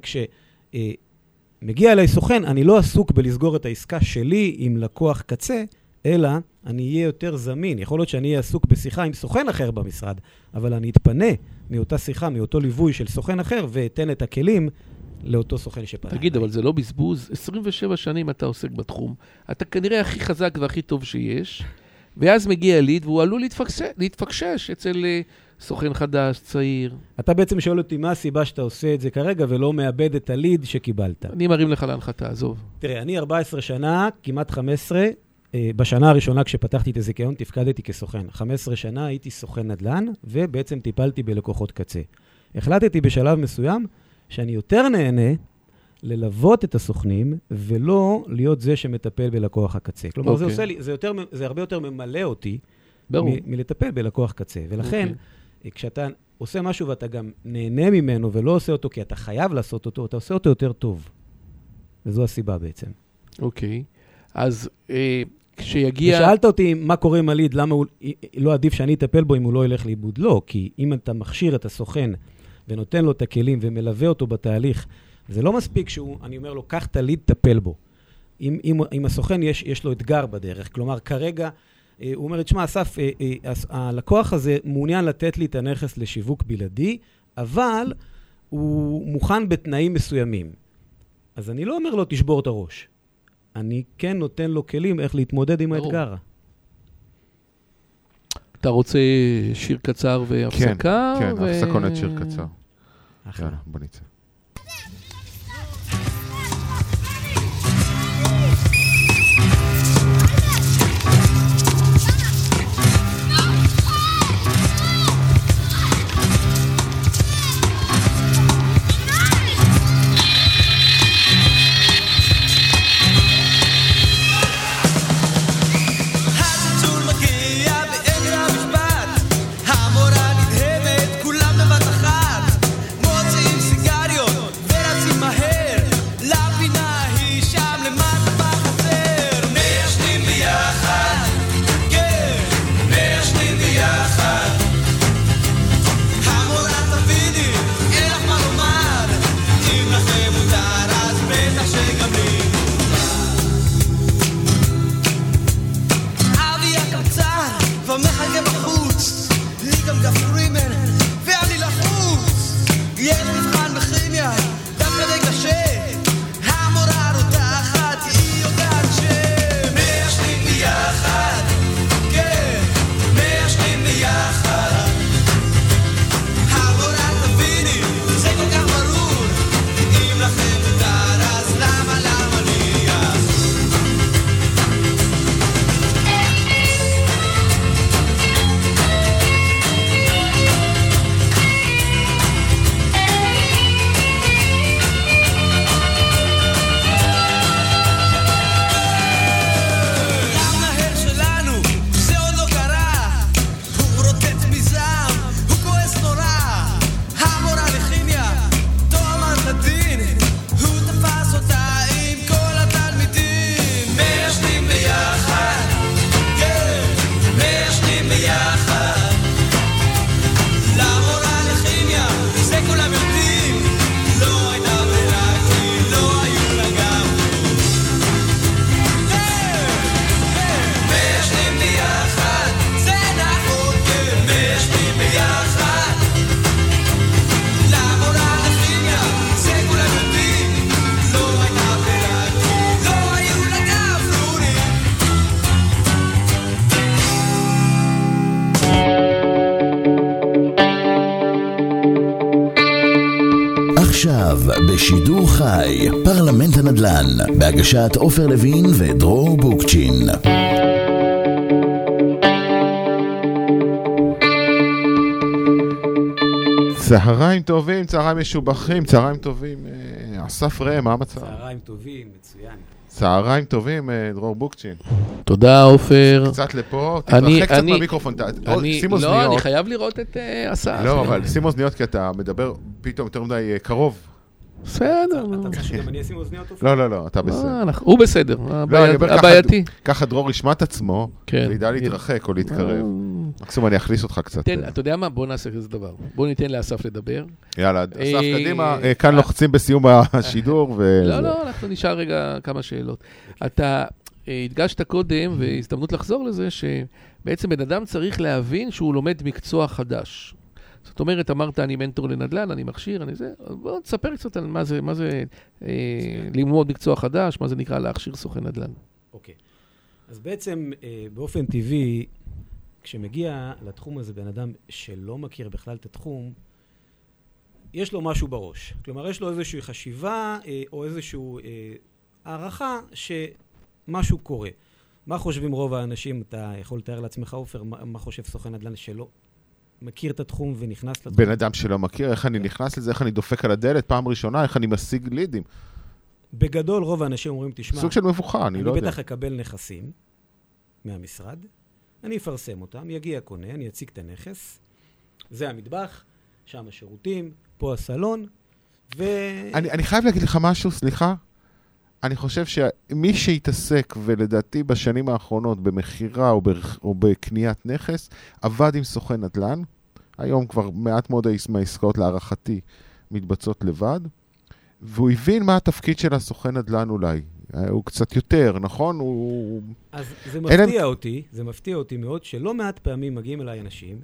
כשמגיע אליי סוכן, אני לא עסוק בלסגור את העסקה שלי עם לקוח קצה, אלא אני אהיה יותר זמין. יכול להיות שאני אהיה עסוק בשיחה עם סוכן אחר במשרד, אבל אני אתפנה מאותה שיחה, מאותו ליווי של סוכן אחר, ואתן את הכלים לאותו סוכן שפנה. תגיד. אבל זה לא בזבוז? 27 שנים אתה עוסק בתחום. אתה כנראה הכי חזק והכי טוב שיש, ואז מגיע ליד והוא עלול להתפקשש, להתפקשש אצל אה, סוכן חדש, צעיר. אתה בעצם שואל אותי מה הסיבה שאתה עושה את זה כרגע ולא מאבד את הליד שקיבלת. אני מרים לך להנחתה, עזוב. תראה, אני 14 שנה, כמעט 15, אה, בשנה הראשונה כשפתחתי את הזיכיון תפקדתי כסוכן. 15 שנה הייתי סוכן נדל"ן, ובעצם טיפלתי בלקוחות קצה. החלטתי בשלב מסוים שאני יותר נהנה ללוות את הסוכנים, ולא להיות זה שמטפל בלקוח הקצה. כלומר, זה, אוקיי. עושה לי, זה, יותר, זה הרבה יותר ממלא אותי ברור. מ- מלטפל בלקוח קצה. ולכן, אוקיי. אה, כשאתה עושה משהו ואתה גם נהנה ממנו ולא עושה אותו כי אתה חייב לעשות אותו, אתה עושה אותו יותר טוב. וזו הסיבה בעצם. אוקיי. אז אה, כשיגיע... ושאלת אותי מה קורה עם הליד, למה הוא לא עדיף שאני אטפל בו אם הוא לא ילך לאיבוד? לא, כי אם אתה מכשיר את הסוכן ונותן לו את הכלים ומלווה אותו בתהליך, זה לא מספיק שהוא, אני אומר לו, קח את הליד, טפל בו. אם, אם, אם הסוכן יש, יש לו אתגר בדרך, כלומר, כרגע, אה, הוא אומר תשמע, אסף, אה, אה, הלקוח הזה מעוניין לתת לי את הנכס לשיווק בלעדי, אבל הוא מוכן בתנאים מסוימים. אז אני לא אומר לו, תשבור את הראש. אני כן נותן לו כלים איך להתמודד עם ברור. האתגר. אתה רוצה שיר קצר והפסקה? כן, ו- הפסקונת שיר קצר. אחלה. יאללה, בוא נצא. בהגשת עופר לוין ודרור בוקצ'ין. צהריים טובים, צהריים משובחים, צהריים טובים. אה, אסף ראם, מה המצב? צהריים טובים, מצוין. צהריים טובים, אה, דרור בוקצ'ין. תודה, עופר. קצת לפה, אני- תתרחק קצת אני- מהמיקרופון, ת- או, אני, שים לא, אני אוזניות. חייב לראות את אה, אסף. לא, אבל שים אוזניות כי אתה מדבר פתאום יותר מדי קרוב. בסדר. אתה צריך שגם אני אשים אוזניות? לא, לא, לא, אתה בסדר. אה, אנחנו- הוא בסדר, לא, הבעייתי. ככה דרור ישמע את עצמו, כן. וידע להתרחק או להתקרב. אה, מקסימום אני אחליס אותך קצת. תן, אתה יודע מה? בוא נעשה כזה דבר. בוא ניתן לאסף לדבר. יאללה, אסף אה, קדימה, אה, כאן אה. לוחצים בסיום השידור. לא. לא, אנחנו נשאר רגע כמה שאלות. אתה אה, הדגשת קודם, והזדמנות לחזור לזה, שבעצם בן אדם צריך להבין שהוא לומד מקצוע חדש. זאת אומרת, אמרת, אני מנטור לנדל"ן, אני מכשיר, אני זה, בוא תספר קצת על מה זה, מה זה אה, ללמוד מקצוע חדש, מה זה נקרא להכשיר סוכן נדל"ן. אוקיי. אז בעצם, אה, באופן טבעי, כשמגיע לתחום הזה בן אדם שלא מכיר בכלל את התחום, יש לו משהו בראש. כלומר, יש לו איזושהי חשיבה אה, או איזושהי אה, הערכה שמשהו קורה. מה חושבים רוב האנשים? אתה יכול לתאר לעצמך, עופר, מה, מה חושב סוכן נדל"ן שלא מכיר את התחום ונכנס לתחום? בן אדם שלא מכיר, איך אני נכנס לזה, איך אני דופק על הדלת פעם ראשונה, איך אני משיג לידים. בגדול, רוב האנשים אומרים, תשמע, סוג של מבוכה, אני אני לא יודע. בטח אקבל נכסים מהמשרד, אני אפרסם אותם, יגיע קונה, אני אציג את הנכס, זה המטבח, שם השירותים, פה הסלון, ו... אני, אני חייב להגיד לך משהו, סליחה. אני חושב שמי שהתעסק, ולדעתי בשנים האחרונות, במכירה או, ברכ- או בקניית נכס, עבד עם סוכן נדל"ן. היום כבר מעט מאוד העס- מהעסקאות להערכתי מתבצעות לבד. והוא הבין מה התפקיד של הסוכן נדל"ן אולי. אה, הוא קצת יותר, נכון? הוא... אז זה אין להם- מפתיע אותי, זה מפתיע אותי מאוד, שלא מעט פעמים מגיעים אליי אנשים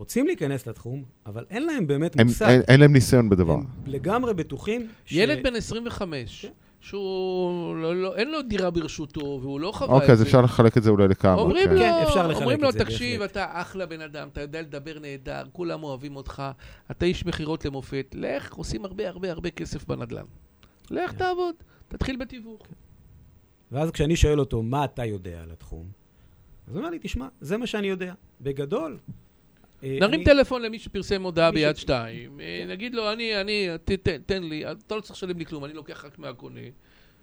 שרוצים להיכנס לתחום, אבל אין להם באמת הם, מושג. אין, אין להם ניסיון בדבר. הם לגמרי בטוחים ש... ילד בן 25, כן. שהוא, לא, לא, אין לו דירה ברשותו, והוא לא חווה אוקיי, את זה. אז אפשר לחלק את זה אולי לכמה. אומרים כן. לו, כן, אפשר לחלק אומרים את לו, זה, תקשיב, בהחלט." אתה אחלה בן אדם, אתה יודע לדבר נהדר, כולם אוהבים אותך, אתה איש מכירות למופת, לך, עושים הרבה הרבה הרבה כסף בנדל"ן. לך כן. תעבוד, תתחיל בתיווך. ואז כשאני שואל אותו, מה אתה יודע על התחום? אז הוא אומר לי, תשמע, זה מה שאני יודע. בגדול... אה, נרים טלפון למי שפרסם הודעה ביד שתיים, אה, נגיד לו, אני, אני, ת- ת- תן לי, אתה לא צריך לשלם לי כלום, אני לוקח רק מהקונה,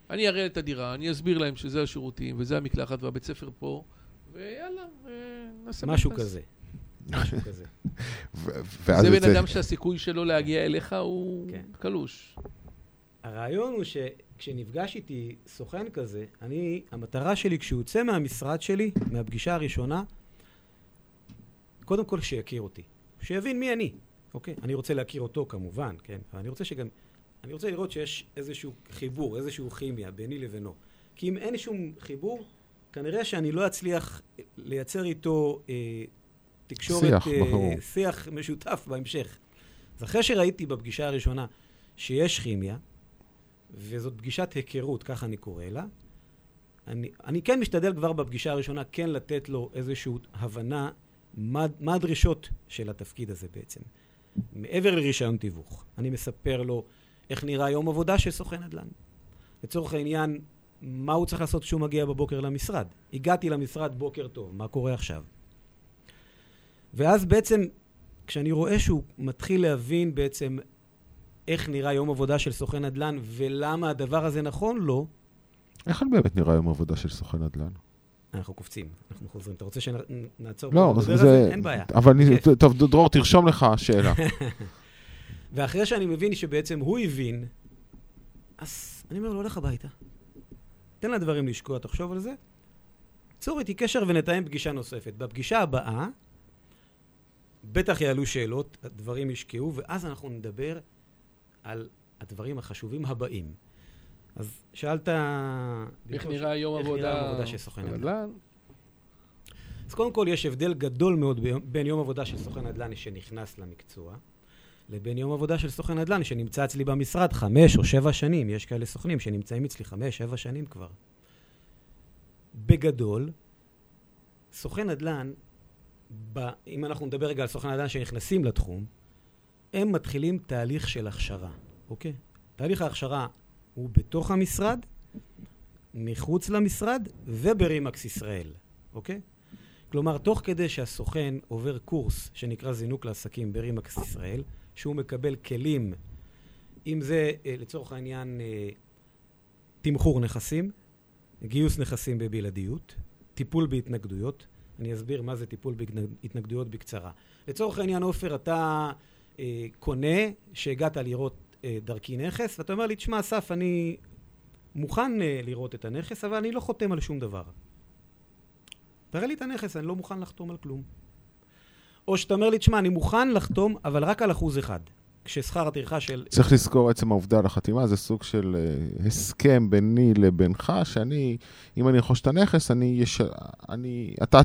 אני אראה את הדירה, אני אסביר להם שזה השירותים, וזה המקלחת והבית ספר פה, ויאללה, אה, נעשה משהו. כזה. משהו כזה. זה בן אדם שהסיכוי שלו להגיע אליך הוא כן. קלוש. הרעיון הוא שכשנפגש איתי סוכן כזה, אני, המטרה שלי כשהוא יוצא מהמשרד שלי, מהפגישה הראשונה, קודם כל שיכיר אותי, שיבין מי אני, אוקיי? אני רוצה להכיר אותו כמובן, כן? אבל אני רוצה שגם, אני רוצה לראות שיש איזשהו חיבור, איזשהו כימיה ביני לבינו. כי אם אין שום חיבור, כנראה שאני לא אצליח לייצר איתו אה, תקשורת, שיח, אה. שיח משותף בהמשך. אז אחרי שראיתי בפגישה הראשונה שיש כימיה, וזאת פגישת היכרות, ככה אני קורא לה, אני, אני כן משתדל כבר בפגישה הראשונה כן לתת לו איזושהי הבנה מה, מה הדרישות של התפקיד הזה בעצם. מעבר לרישיון תיווך, אני מספר לו איך נראה יום עבודה של סוכן נדל"ן. לצורך העניין, מה הוא צריך לעשות כשהוא מגיע בבוקר למשרד. הגעתי למשרד, בוקר טוב, מה קורה עכשיו? ואז בעצם, כשאני רואה שהוא מתחיל להבין בעצם איך נראה יום עבודה של סוכן נדל"ן ולמה הדבר הזה נכון לו, איך באמת נראה יום עבודה של סוכן נדל"ן? אנחנו קופצים, אנחנו חוזרים. אתה רוצה שנעצור לא, פה זה... אין בעיה. אבל. כן. טוב, דרור, תרשום לך שאלה. ואחרי שאני מבין שבעצם הוא הבין, אז אני אומר לו, לך הביתה. תן לדברים לשקוע, תחשוב על זה. צור איתי קשר ונתאם פגישה נוספת. בפגישה הבאה, בטח יעלו שאלות, הדברים ישקעו, ואז אנחנו נדבר על הדברים החשובים הבאים. אז שאלת... איך נראה יום איך עבודה נראה יום עבודה של סוכן נדל"ן? נדל"ן? אז קודם כל יש הבדל גדול מאוד ביום- בין יום עבודה של סוכן נדל"ן שנכנס למקצוע, לבין יום עבודה של סוכן נדל"ן שנמצא אצלי במשרד חמש או שבע שנים. יש כאלה סוכנים שנמצאים אצלי חמש, שבע שנים כבר. בגדול, סוכן נדל"ן, ב, אם אנחנו נדבר רגע על סוכן נדל"ן שנכנסים לתחום, הם מתחילים תהליך של הכשרה, אוקיי? תהליך ההכשרה הוא בתוך המשרד, מחוץ למשרד וברימקס ישראל, אוקיי? כלומר, תוך כדי שהסוכן עובר קורס שנקרא זינוק לעסקים ברימקס ישראל, שהוא מקבל כלים, אם זה אה, לצורך העניין אה, תמחור נכסים, גיוס נכסים בבלעדיות, טיפול בהתנגדויות. אני אסביר מה זה טיפול בהתנגדויות בקצרה. לצורך העניין, עופר, אתה אה, קונה שהגעת לראות דרכי נכס, ואתה אומר לי, תשמע, אסף, אני מוכן אה, לראות את הנכס, אבל אני לא חותם על שום דבר. תראה לי את הנכס, אני לא מוכן לחתום על כלום. או שאתה אומר לי, תשמע, אני מוכן לחתום, אבל רק על אחוז אחד. כששכר הטרחה של... צריך לזכור עצם העובדה על החתימה, זה סוג של אה, הסכם ביני לבינך, שאני, אם אני ארכוש את הנכס, אני, יש, אני, אתה,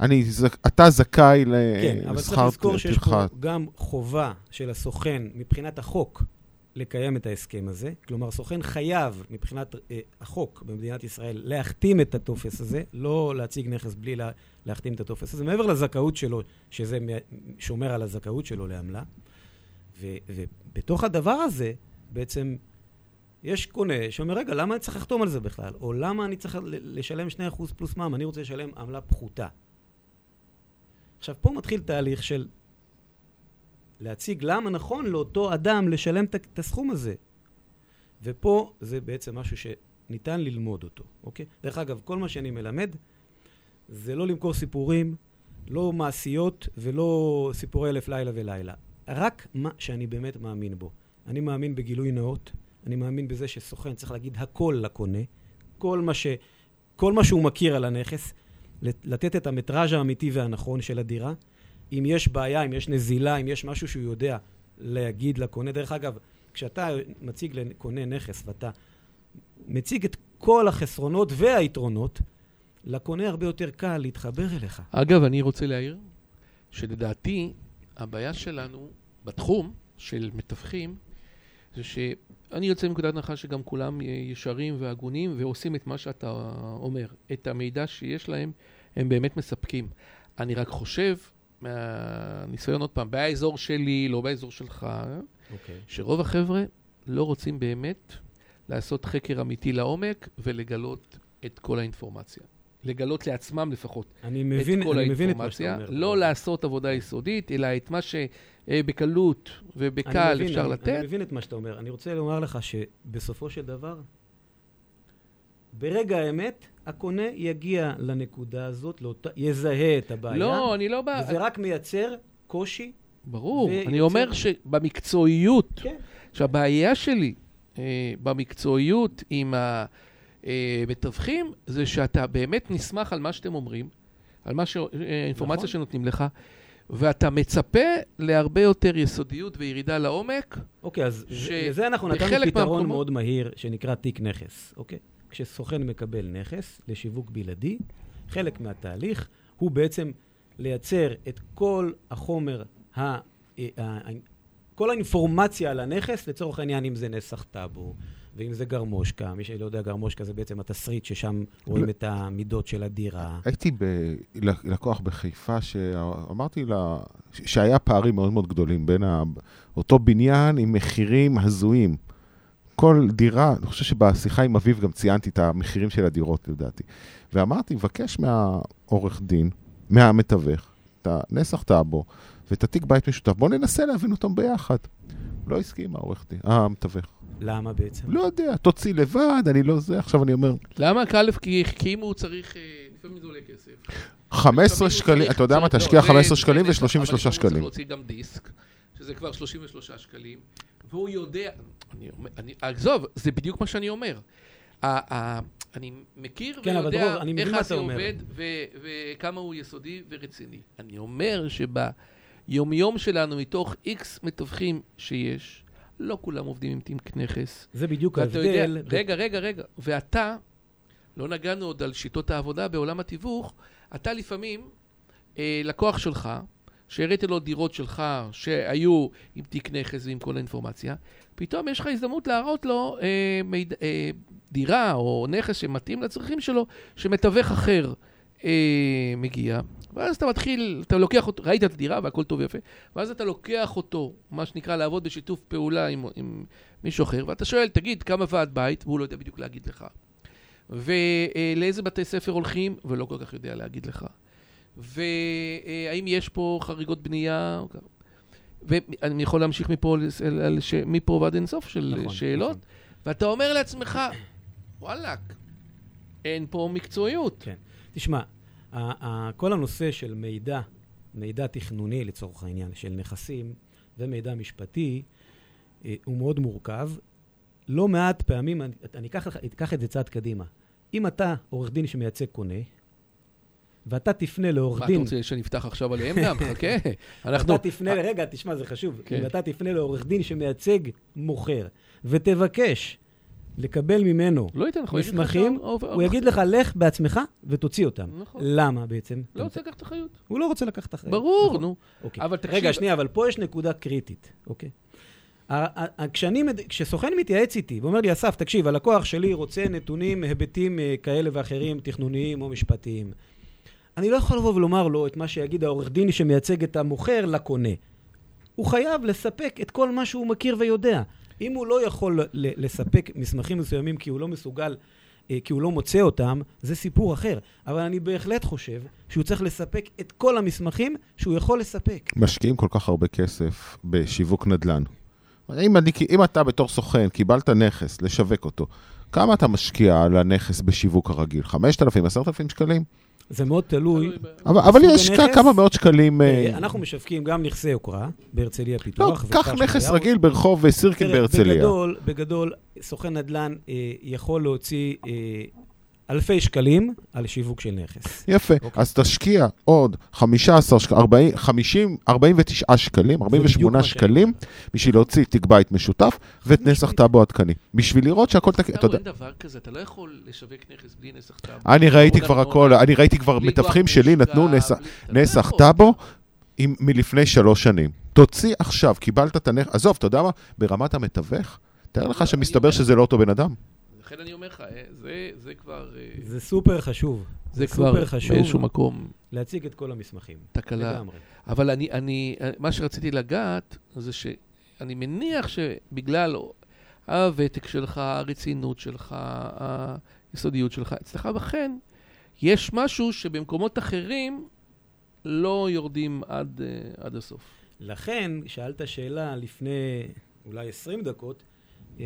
אני, אתה זכאי כן, אבל צריך לשכר לזכור שיש פה טרחה. גם חובה של הסוכן מבחינת החוק לקיים את ההסכם הזה. כלומר, סוכן חייב מבחינת אה, החוק במדינת ישראל להחתים את הטופס הזה, לא להציג נכס בלי לה, להחתים את הטופס הזה, מעבר לזכאות שלו, שזה שומר על הזכאות שלו לעמלה. ו, ובתוך הדבר הזה, בעצם, יש קונה שאומר, רגע, למה אני צריך לחתום על זה בכלל? או למה אני צריך לשלם 2% פלוס מע"מ? אני רוצה לשלם עמלה פחותה. עכשיו, פה מתחיל תהליך של להציג למה נכון לאותו אדם לשלם את- הסכום הזה. ופה זה בעצם משהו שניתן ללמוד אותו, אוקיי? דרך אגב, כל מה שאני מלמד זה לא למכור סיפורים, לא מעשיות ולא סיפורי אלף לילה ולילה. רק מה שאני באמת מאמין בו. אני מאמין בגילוי נאות, אני מאמין בזה שסוכן צריך להגיד הכל לקונה, כל מה, ש... כל מה שהוא מכיר על הנכס, לת- לתת את המטראז' האמיתי והנכון של הדירה. אם יש בעיה, אם יש נזילה, אם יש משהו שהוא יודע להגיד לקונה. דרך אגב, כשאתה מציג לקונה נכס ואתה מציג את כל החסרונות והיתרונות, לקונה הרבה יותר קל להתחבר אליך. אגב, אני רוצה להעיר שלדעתי, הבעיה שלנו בתחום של מתווכים, זה שאני יוצא מנקודת הנחה שגם כולם ישרים והגונים ועושים את מה שאתה אומר. את המידע שיש להם, הם באמת מספקים. אני רק חושב, מהניסיון עוד פעם, באזור שלי, לא באזור שלך, אוקיי. שרוב החבר'ה לא רוצים באמת לעשות חקר אמיתי לעומק ולגלות את כל האינפורמציה. לגלות לעצמם לפחות אני מבין, את כל אני מבין את מה שאתה אומר. לא לעשות עבודה יסודית, אלא את מה שבקלות אני ובקל מבין, אפשר אני, לתת. אני מבין את מה שאתה אומר. אני רוצה לומר לך שבסופו של דבר, ברגע האמת, הקונה יגיע לנקודה הזאת, לאותה, יזהה את הבעיה, לא, אני לא בא... וזה רק מייצר קושי. ברור, ויוצר- אני אומר שבמקצועיות, כן. שהבעיה שלי אה, במקצועיות עם המתווכים, זה שאתה באמת נסמך על מה שאתם אומרים, על מה ש... אה, האינפורמציה נכון. שנותנים לך, ואתה מצפה להרבה יותר יסודיות וירידה לעומק. אוקיי, אז ש-. לזה אנחנו נתנו פתרון מהמקומות- מאוד מהיר, שנקרא תיק נכס, אוקיי? כשסוכן מקבל נכס לשיווק בלעדי, חלק מהתהליך הוא בעצם לייצר את כל החומר, ה... ה- ה- כל האינפורמציה על הנכס, לצורך העניין, אם זה נסח טאבו, ואם זה גרמושקה, מי שלא יודע, גרמושקה זה בעצם התסריט ששם רואים את המידות של הדירה. הייתי לקוח בחיפה שאמרתי לה שהיה פערים מאוד מאוד גדולים בין אותו בניין עם מחירים הזויים. כל דירה, אני חושב שבשיחה עם אביב גם ציינתי את המחירים של הדירות, לדעתי. ואמרתי, מבקש מהעורך דין, מהמתווך, את הנסח טאבו ואת התיק בית משותף, בואו ננסה להבין אותם ביחד. לא הסכים העורך דין, המתווך. למה בעצם? לא יודע, תוציא לבד, אני לא זה, עכשיו אני אומר, למה? כי א', כי אם הוא צריך, אה, לפעמים זה עולה כסף. 15 לפעמים הוא שקלים, אתה יודע מה, תשקיע לא, 15 זה- שקלים זה- ו-33 אבל לפעמים הוא צריך שקלים. להוציא גם דיסק, שזה כבר 33 שקלים, והוא יודע, אני אומר- אני- עזוב, זה בדיוק מה שאני אומר. ה- ה- אני מכיר כן, ויודע מבין איך אתה אומר. עובד ו- וכמה הוא יסודי ורציני. אני אומר שביומיום שלנו, מתוך איקס מתווכים שיש, לא כולם עובדים עם תיק נכס. זה בדיוק ואתה יודע, ההבדל. ב- רגע, רגע, רגע. ואתה, לא נגענו עוד על שיטות העבודה בעולם התיווך, אתה לפעמים, אה, לקוח שלך, שהראית לו דירות שלך שהיו עם תיק נכס ועם כל האינפורמציה, פתאום יש לך הזדמנות להראות לו אה, מיד, אה, דירה או נכס שמתאים לצרכים שלו, שמתווך אחר אה, מגיע, ואז אתה מתחיל, אתה לוקח אותו, ראית את הדירה והכל טוב ויפה, ואז אתה לוקח אותו, מה שנקרא, לעבוד בשיתוף פעולה עם, עם מישהו אחר, ואתה שואל, תגיד, כמה ועד בית? והוא לא יודע בדיוק להגיד לך. ולאיזה בתי ספר הולכים? ולא כל כך יודע להגיד לך. והאם יש פה חריגות בנייה? ואני יכול להמשיך מפה, לס- על- על ש- מפה ועד אינסוף של נכון, שאלות, נכון. ואתה אומר לעצמך, וואלאק, אין פה מקצועיות. כן. תשמע, כל הנושא של מידע, מידע תכנוני לצורך העניין, של נכסים ומידע משפטי, אה, הוא מאוד מורכב. לא מעט פעמים, אני, אני אקח, אקח את זה צעד קדימה. אם אתה עורך דין שמייצג קונה, ואתה תפנה לעורך מה אתה דין... רוצה שנפתח עכשיו עליהם גם? חכה. אנחנו... אתה תפנה, רגע, תשמע, זה חשוב. כן. אם אתה תפנה לעורך דין שמייצג מוכר, ותבקש לקבל ממנו לא ייתן לך, מסמכים, הוא יגיד לך, לך בעצמך ותוציא אותם. נכון. למה בעצם? לא רוצה לקחת אחריות. הוא לא רוצה לקחת אחריות. ברור, נכון. נו. אוקיי. אבל תקשיב- רגע, שנייה, אבל פה יש נקודה קריטית, אוקיי? כשאני, כשסוכן מתייעץ איתי ואומר לי, אסף, תקשיב, הלקוח שלי רוצה נתונים, היבטים אה, כאלה ואחרים, תכנוניים או משפטיים. אני לא יכול לבוא ולומר לו את מה שיגיד העורך דין שמייצג את המוכר לקונה. הוא חייב לספק את כל מה שהוא מכיר ויודע. אם הוא לא יכול לספק מסמכים מסוימים כי הוא לא מסוגל, אה, כי הוא לא מוצא אותם, זה סיפור אחר. אבל אני בהחלט חושב שהוא צריך לספק את כל המסמכים שהוא יכול לספק. משקיעים כל כך הרבה כסף בשיווק נדל"ן. אם, אני, אם אתה בתור סוכן קיבלת נכס לשווק אותו, כמה אתה משקיע על הנכס בשיווק הרגיל? 5,000, 10,000 שקלים? זה מאוד תלוי. אבל, אבל יש הנכס, כמה מאות שקלים... אה, אה, אנחנו משווקים גם נכסי יוקרה בהרצליה לא, פיתוח. קח וכפר נכס. רגיל ברחוב אה, סירקין בהרצליה. בגדול, בגדול, סוכן נדל"ן אה, יכול להוציא אה, אלפי שקלים על שיווק של נכס. יפה, אוקיי. אז תשקיע עוד 15 שקלים, 40, 50, 49 שקלים, 48 מה שאני שקלים, אומר. בשביל להוציא תיק בית משותף ואת נסח. טאבו עדכני. בשביל לראות שהכל תקין, אתה יודע. אין דבר כזה, אתה לא יכול לשווק נכס בלי נסח טאבו. אני ראיתי כבר נעבור הכל, על- אני ראיתי כבר מתווכים שלי נתנו נסח- לא נסח. טאבו עם- מלפני שלוש שנים. תוציא עכשיו, קיבלת את הנכס, עזוב, אתה יודע מה? ברמת המתווך, תאר לך לא, שמסתבר אני- שזה לא אותו בן אדם. לכן אני אומר לך, אה, זה- זה כבר... אה, זה סופר חשוב. זה סופר כבר חשוב. באיזשהו מקום להציג את כל המסמכים. תקלה. לגמרי. אבל אני, אני, מה שרציתי לגעת, זה שאני מניח שבגלל הוותק שלך, הרצינות שלך, היסודיות שלך, אצלך בכן, יש משהו שבמקומות אחרים לא יורדים עד, אה, עד הסוף. לכן, שאלת שאלה לפני אולי 20 דקות, אה,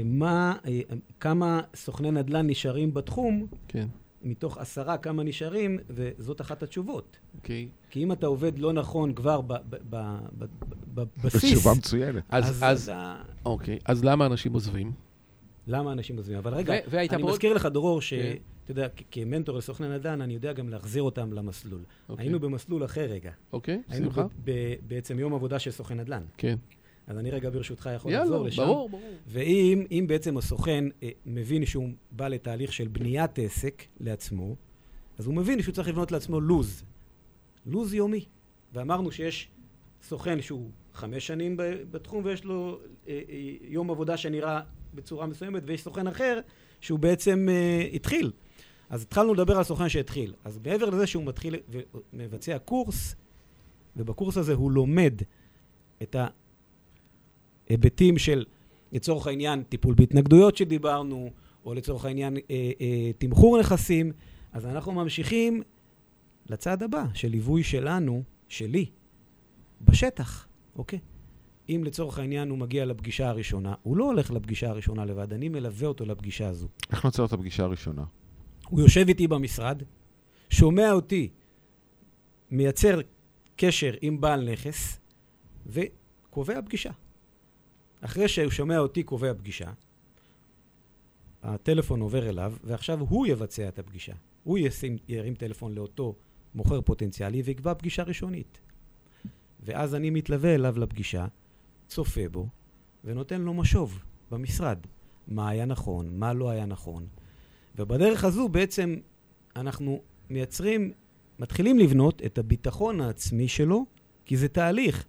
מה, אה, כמה סוכני נדל"ן נשארים בתחום, כן, מתוך עשרה כמה נשארים, וזאת אחת התשובות. אוקיי. כי אם אתה עובד לא נכון כבר ב- ב- ב- ב- ב- בבסיס, תשובה מצוינת. אז, אז, אתה- אוקיי, אז למה אנשים עוזבים? למה אנשים עוזבים? אבל רגע, אני מזכיר לך, דרור, כן. שאתה יודע, כמנטור לסוכני נדל"ן, אני יודע גם להחזיר אותם למסלול. אוקיי. היינו במסלול אחר רגע. אוקיי, היינו שמחה. ב- ב- בעצם יום עבודה של סוכן נדל"ן. כן. אז אני רגע ברשותך יכול יאללה, לחזור לשם. ברור, ברור. ואם אם בעצם הסוכן אה, מבין שהוא בא לתהליך של בניית עסק לעצמו, אז הוא מבין שהוא צריך לבנות לעצמו לוז. לוז יומי. ואמרנו שיש סוכן שהוא חמש שנים בתחום ויש לו אה, אה, יום עבודה שנראה בצורה מסוימת, ויש סוכן אחר שהוא בעצם אה, התחיל. אז התחלנו לדבר על סוכן שהתחיל. אז מעבר לזה שהוא מתחיל ומבצע קורס, ובקורס הזה הוא לומד את ההיבטים של, לצורך העניין, טיפול בהתנגדויות שדיברנו, או לצורך העניין, אה, אה, תמחור נכסים, אז אנחנו ממשיכים לצעד הבא, של ליווי שלנו, שלי, בשטח, אוקיי? אם לצורך העניין הוא מגיע לפגישה הראשונה, הוא לא הולך לפגישה הראשונה לבד, אני מלווה אותו לפגישה הזו. איך נוצר את הפגישה הראשונה? הוא יושב איתי במשרד, שומע אותי, מייצר קשר עם בעל נכס, וקובע פגישה. אחרי שהוא שומע אותי קובע פגישה, הטלפון עובר אליו, ועכשיו הוא יבצע את הפגישה. הוא ישים, ירים טלפון לאותו מוכר פוטנציאלי ויקבע פגישה ראשונית. ואז אני מתלווה אליו לפגישה, צופה בו, ונותן לו משוב במשרד. מה היה נכון, מה לא היה נכון. ובדרך הזו בעצם אנחנו מייצרים, מתחילים לבנות את הביטחון העצמי שלו, כי זה תהליך.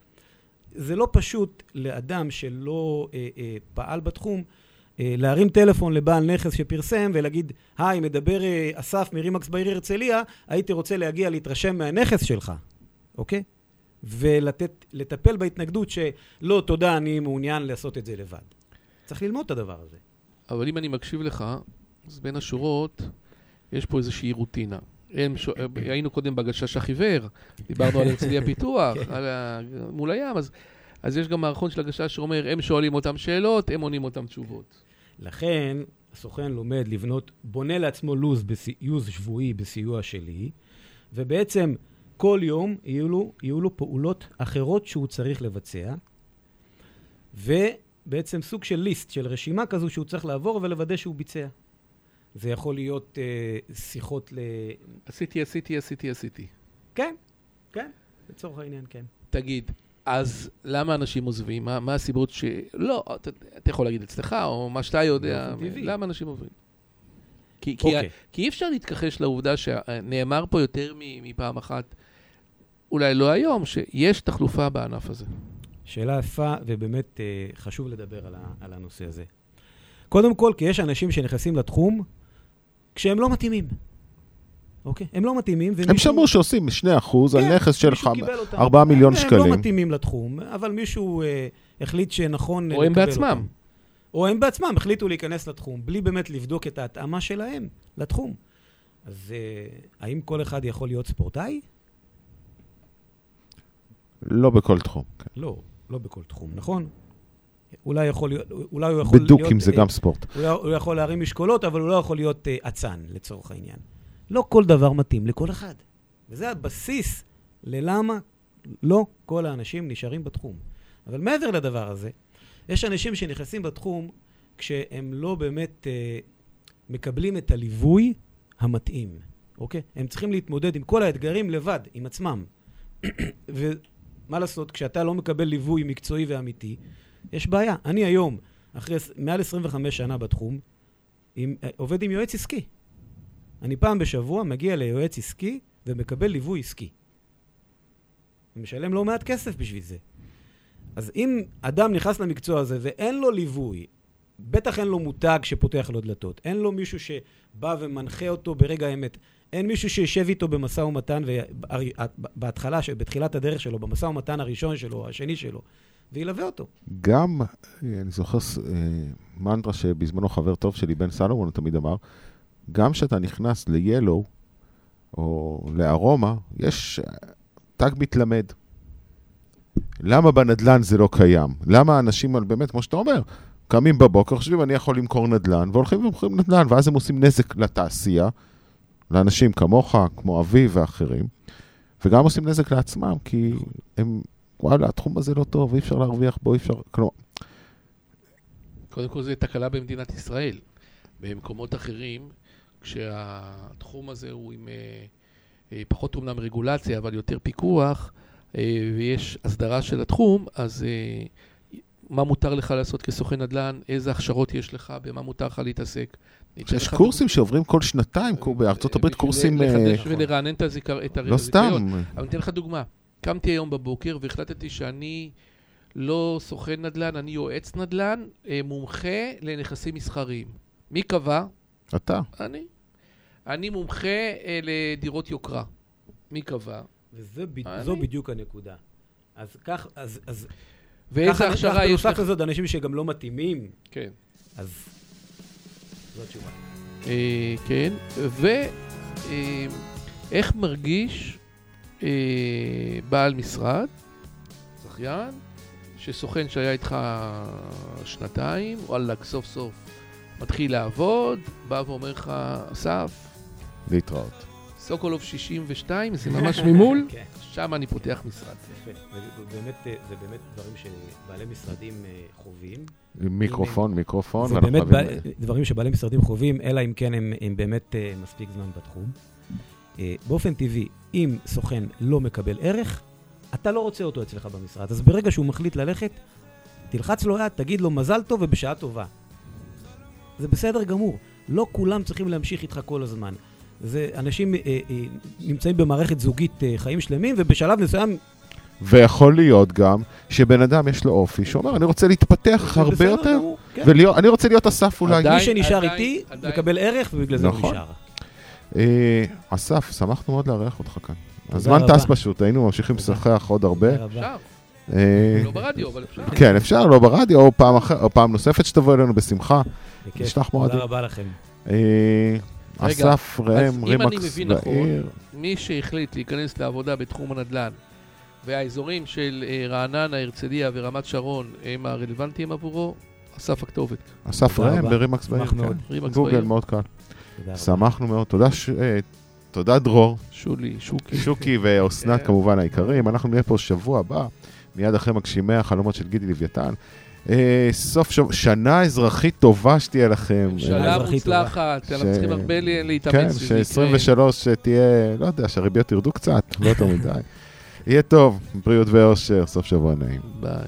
זה לא פשוט לאדם שלא אה, אה, פעל בתחום אה, להרים טלפון לבעל נכס שפרסם ולהגיד, היי, מדבר אה, אסף מרימקס בעיר הרצליה, הייתי רוצה להגיע להתרשם מהנכס שלך, אוקיי? ולטפל בהתנגדות שלא, תודה, אני מעוניין לעשות את זה לבד. צריך ללמוד את הדבר הזה. אבל אם אני מקשיב לך, אז בין השורות, יש פה איזושהי רוטינה. היינו קודם בגשש החיוור, דיברנו על הרצליה פיתוח, על ה... מול הים, אז, אז יש גם מערכון של הגשש שאומר, הם שואלים אותם שאלות, הם עונים אותם תשובות. לכן, הסוכן לומד לבנות, בונה לעצמו לו"ז, לו"ז שבועי בסיוע שלי, ובעצם כל יום יהיו לו, יהיו לו פעולות אחרות שהוא צריך לבצע, ובעצם סוג של ליסט, של רשימה כזו שהוא צריך לעבור ולוודא שהוא ביצע. זה יכול להיות אה, שיחות ל... עשיתי, עשיתי, עשיתי, עשיתי. כן, כן, לצורך העניין, כן. תגיד, אז למה אנשים עוזבים? מה, מה הסיבות ש... לא, אתה, אתה יכול להגיד אצלך, או מה שאתה יודע. למה אנשים עוזבים? כי, כי, אוקיי. כי אי אפשר להתכחש לעובדה שנאמר פה יותר מפעם אחת, אולי לא היום, שיש תחלופה בענף הזה. שאלה יפה, ובאמת אה, חשוב לדבר על, ה, על הנושא הזה. קודם כל, כי יש אנשים שנכנסים לתחום כשהם לא מתאימים. אוקיי? הם לא מתאימים, ומישהו... הם שמעו שעושים 2% על כן, נכס מישהו קיבל אותם. 4 מיליון הם, הם שקלים. לא מתאימים לתחום, אבל מישהו אה, החליט שנכון או הם לקבל בעצמם. אותם. או הם בעצמם החליטו להיכנס לתחום, בלי באמת לבדוק את ההתאמה שלהם לתחום. אז אה, האם כל אחד יכול להיות ספורטאי? לא בכל תחום. כן. לא, לא בכל תחום, נכון? אולי יכול אולי הוא יכול להיות... בדוקים זה אה, גם ספורט. הוא, לא- הוא יכול להרים משקולות, אבל הוא לא יכול להיות אה, אצן, לצורך העניין. לא כל דבר מתאים לכל אחד. וזה הבסיס ללמה לא כל האנשים נשארים בתחום. אבל מעבר לדבר הזה, יש אנשים שנכנסים בתחום כשהם לא באמת אה, מקבלים את הליווי המתאים, אוקיי? הם צריכים להתמודד עם כל האתגרים לבד, עם עצמם. ומה לעשות, כשאתה לא מקבל ליווי מקצועי ואמיתי, יש בעיה. אני היום, אחרי מעל 25 שנה בתחום, עם, אה, עובד עם יועץ עסקי. אני פעם בשבוע מגיע ליועץ עסקי ומקבל ליווי עסקי. ומשלם לא מעט כסף בשביל זה. אז אם אדם נכנס למקצוע הזה ואין לו ליווי, בטח אין לו מותג שפותח לו דלתות, אין לו מישהו שבא ומנחה אותו ברגע האמת, אין מישהו שישב איתו במשא ומתן, בהתחלה, בתחילת הדרך שלו, במשא ומתן הראשון שלו, השני שלו, וילווה אותו. גם, אה, אני זוכר אה, מנטרה שבזמנו חבר טוב שלי, בן סלומון, תמיד אמר, גם כשאתה נכנס ל-Yellow או לארומה, יש אה, תג מתלמד. למה בנדלן זה לא קיים? למה אנשים, באמת, כמו שאתה אומר, קמים בבוקר, חושבים, אני יכול למכור נדל"ן, והולכים ומוכרים נדל"ן, ואז הם עושים נזק לתעשייה, לאנשים כמוך, כמו אבי ואחרים, וגם עושים נזק לעצמם, כי הם, וואלה, התחום הזה לא טוב, אי אפשר להרוויח בו, אי אפשר, כלומר, קודם כל, זו תקלה במדינת ישראל. במקומות אחרים, כשהתחום הזה הוא עם אה, אה, פחות אומנם רגולציה, אבל יותר פיקוח, אה, ויש הסדרה של התחום, אז מה מותר לך לעשות כסוכן נדל"ן, איזה הכשרות יש לך, במה מותר לך להתעסק. יש קורסים שעוברים כל שנתיים, בארצות הברית קורסים, לחדש ולרענן את הזיכר- את לא הזיכיון. סתם. אבל אני אתן לך דוגמה. קמתי היום בבוקר והחלטתי שאני לא סוכן נדל"ן, אני יועץ נדל"ן, אה, מומחה לנכסים מסחריים. מי קבע? אתה. אני. אני מומחה אה, לדירות יוקרה. מי קבע? וזו ב... בדיוק הנקודה. אז כך, אז, אז ואיזה הכשרה יש בנוסף לך? לזאת, אנשים שגם לא מתאימים, כן. אז זו התשובה. אה, כן. ואיך מרגיש אה, בעל משרד, זכיין, שסוכן שהיה איתך שנתיים, וואלכ, סוף סוף מתחיל לעבוד, בא ואומר לך, אסף, להתראות. סוקולוב 62, זה ממש ממול, כן, שם אני פותח משרד. יפה. ובאמת, אה, זה באמת דברים שבעלי משרדים אה, חווים. מיקרופון, מיקרופון. זה באמת דברים שבעלי משרדים חווים, אלא אם כן הם, הם באמת אה, מספיק זמן בתחום. אה, באופן טבעי, אם סוכן לא מקבל ערך, אתה לא רוצה אותו אצלך במשרד. אז ברגע שהוא מחליט ללכת, תלחץ לו יד, תגיד לו מזל טוב ובשעה טובה. זה בסדר גמור. לא כולם צריכים להמשיך איתך כל הזמן. זה אנשים אה, אה, נמצאים במערכת זוגית אה, חיים שלמים, ובשלב מסוים ויכול להיות גם שבן אדם יש לו אופי שאומר, אני רוצה להתפתח הרבה יותר, גמור, כן. ואני רוצה להיות אסף אולי. עדיין- מי שנשאר עדיין- איתי, עדיין. מקבל ערך, ובגלל זה הוא נכון. נשאר. אה, אסף, שמחנו מאוד לארח אותך כאן. הזמן. טס פשוט, היינו ממשיכים לשוחח עוד הרבה. אה, לא ברדיו, אבל אפשר. כן, אפשר, לא ברדיו, או פעם נוספת שתבוא אלינו בשמחה. בכיף. נשלח מועדים. תודה רבה לכם. אה, אסף, ראם, אז אם אני רימקס מבין נכון, והעיר. מי שהחליט להיכנס לעבודה בתחום הנדל"ן, והאזורים של רעננה, הרצליה ורמת שרון הם הרלוונטיים עבורו, אסף הכתובת. אסף ראם רבה. ורימקס בעיר. כן. גוגל בעיר. מאוד קל. שמחנו מאוד. תודה, ש- אה, תודה דרור, שולי, שוקי. שוקי ואוסנת כן. כמובן היקרים. אנחנו נהיה פה שבוע הבא, מיד אחרי מגשימי החלומות של גידי לוויתן. אה, סוף שבוע, שנה אזרחית טובה שתהיה לכם. אזרחית מוצלחת, אנחנו צריכים הרבה להתאמץ. כן, שזה ש-23 תהיה, לא יודע, שהריביות ירדו קצת, לא יותר מדי. יהיה טוב, בריאות ואושר, סוף שבוע נעים. ביי.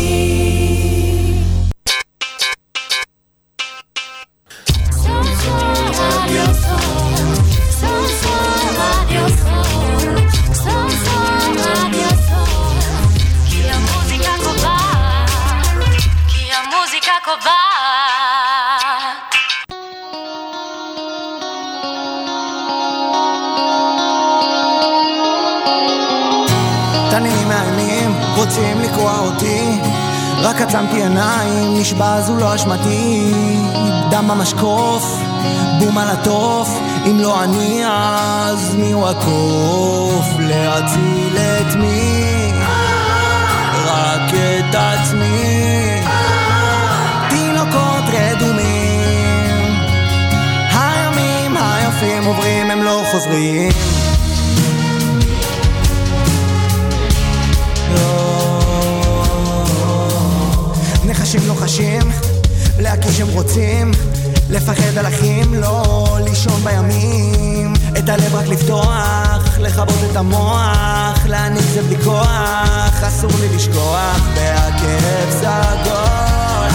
רק עצמתי עיניים, נשבע זו לא אשמתי. דם במשקוף, בום על התוף. אם לא אני אז מי הוא הקוף? להציל את מי? רק את עצמי. תינוקות רדומים. הימים היפים עוברים הם לא חוזרים נחשים לוחשים, להקיש הם רוצים, לפחד על אחים, לא לישון בימים, את הלב רק לפתוח, לכבות את המוח, להעניק זה בלי כוח, אסור לי לשכוח, בהכאב סגול,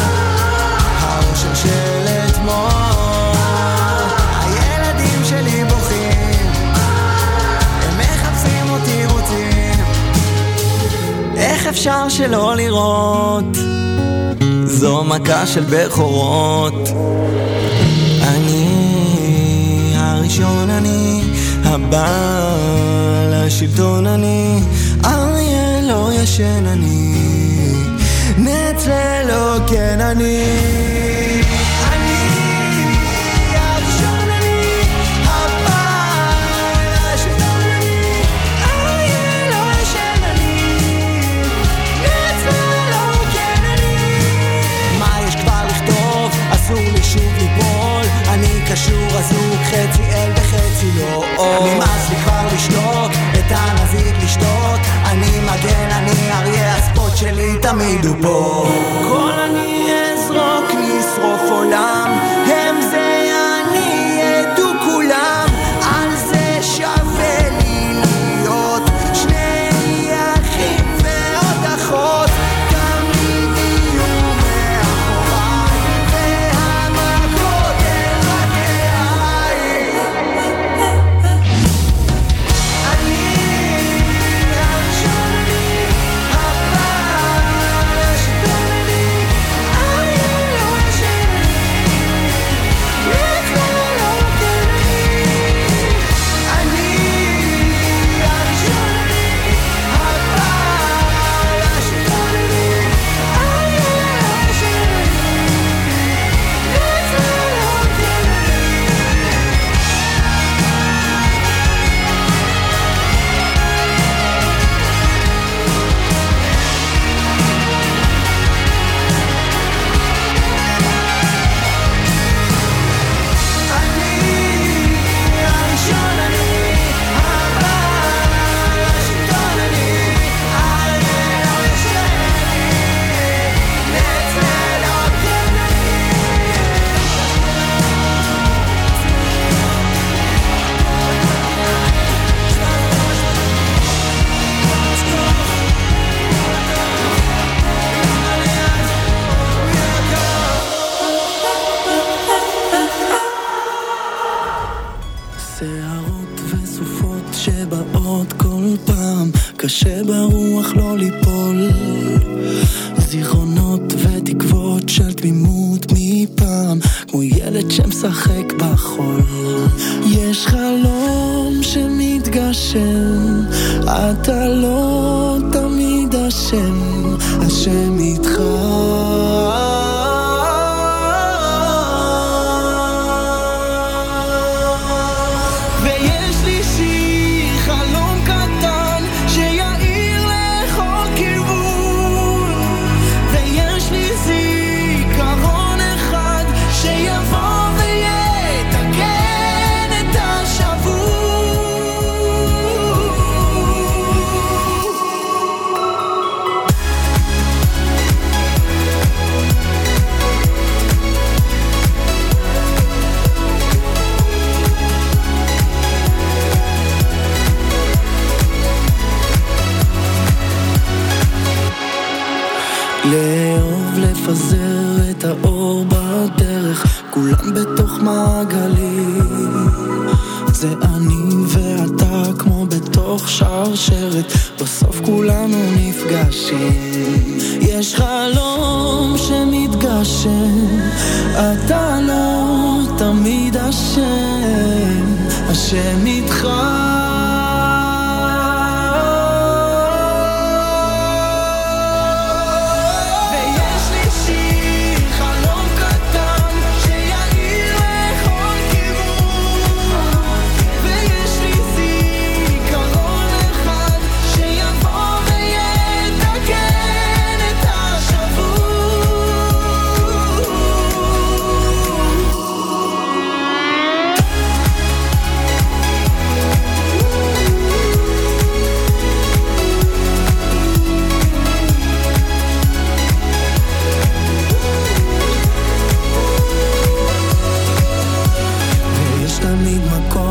האושר של אתמול, שלי בוכים, הם מחפשים רוצים, איך אפשר שלא לראות? זו מכה של בכורות. אני הראשון, אני הבעל השלטון, אני אריה לא ישן, אני נץ ללא כן, אני אני קשור אזוק חצי אל וחצי לא. נמאס לי כבר לשתוק את הנזיד לשתות אני מגן, אני אריה, הספוט שלי תמיד הוא פה. כל אני אזרוק, נשרוף עולם הם זה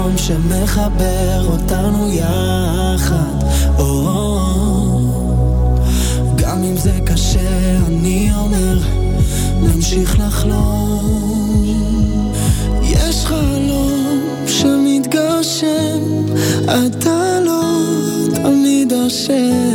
חלום שמחבר אותנו יחד, או גם אם זה קשה, אני אומר, נמשיך לחלום. יש חלום שמתגשם, אתה לא תמיד אשם.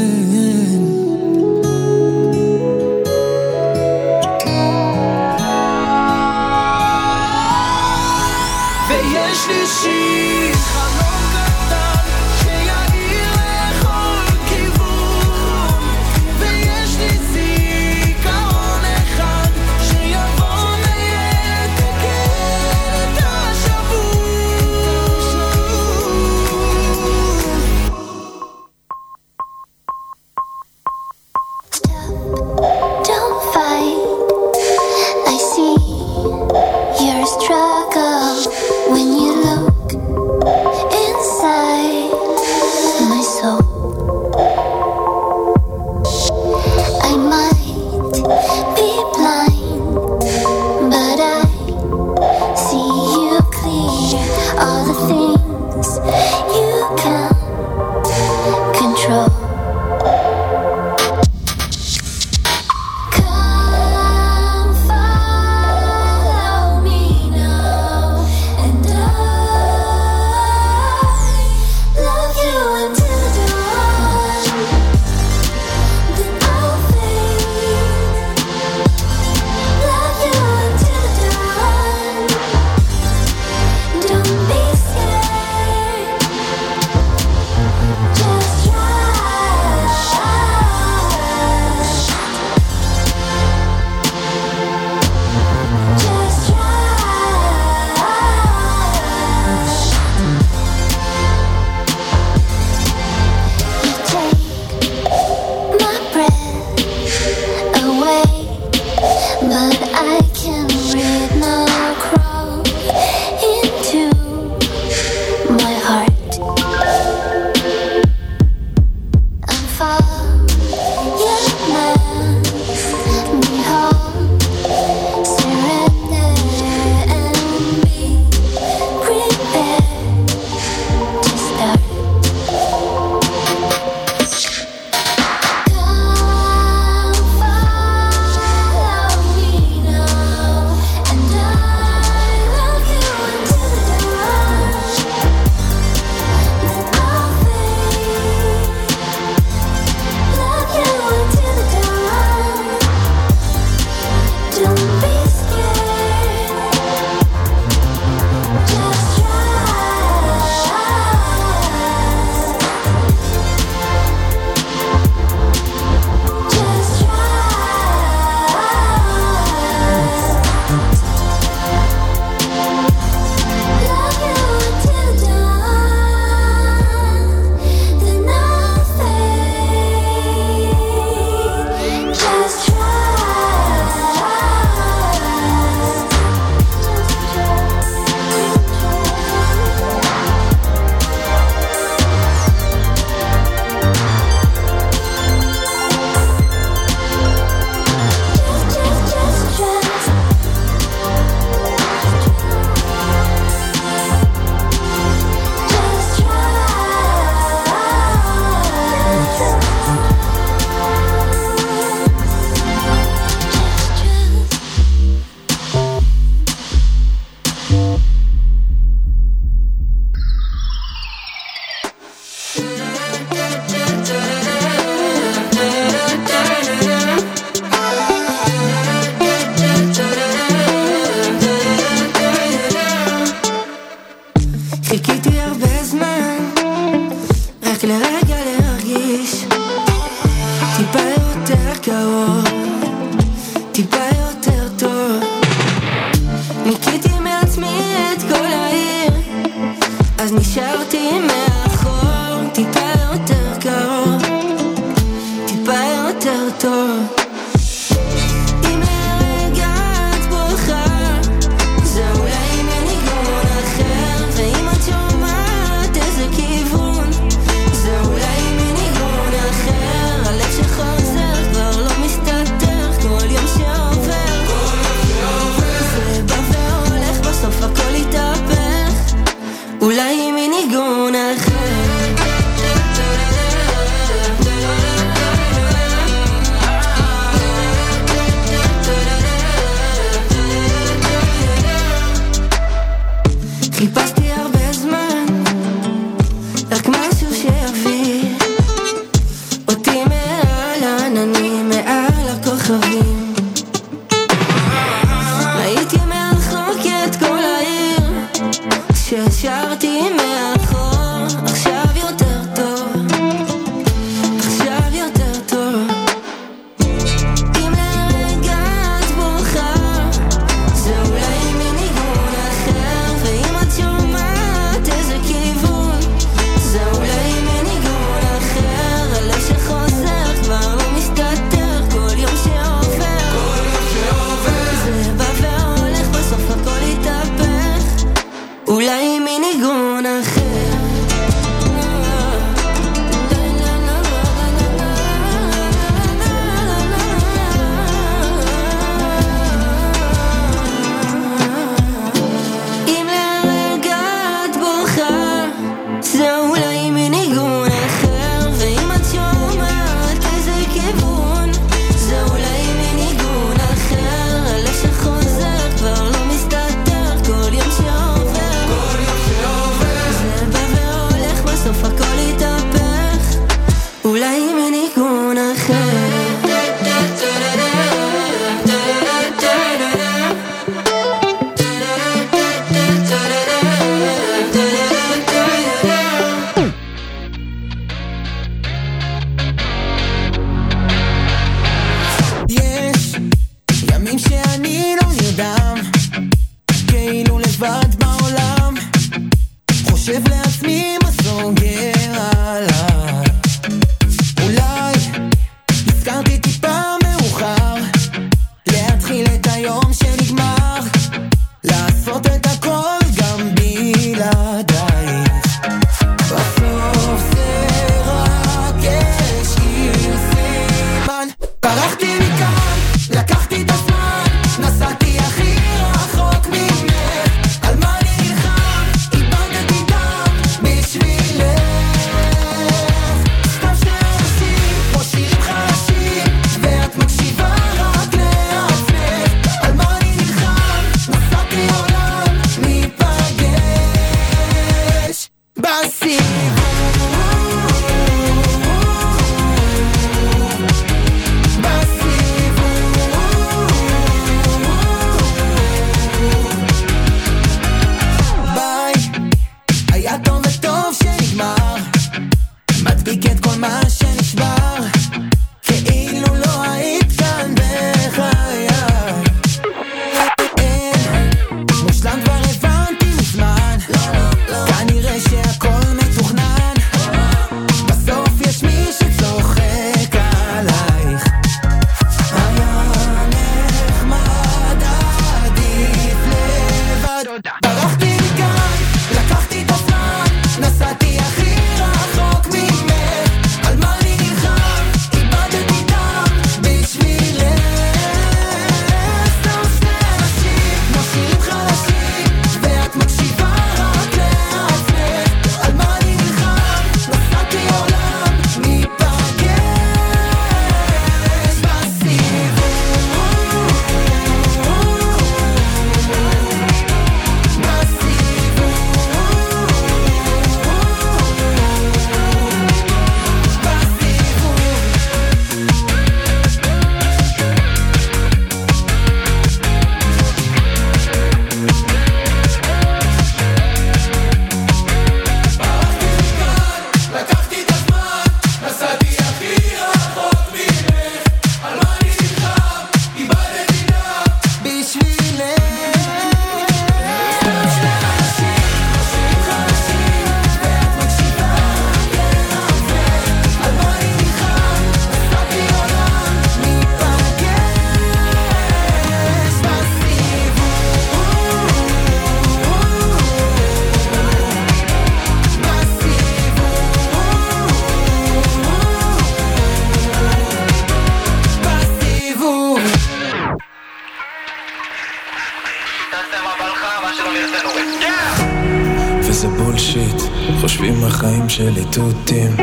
ציטוטים.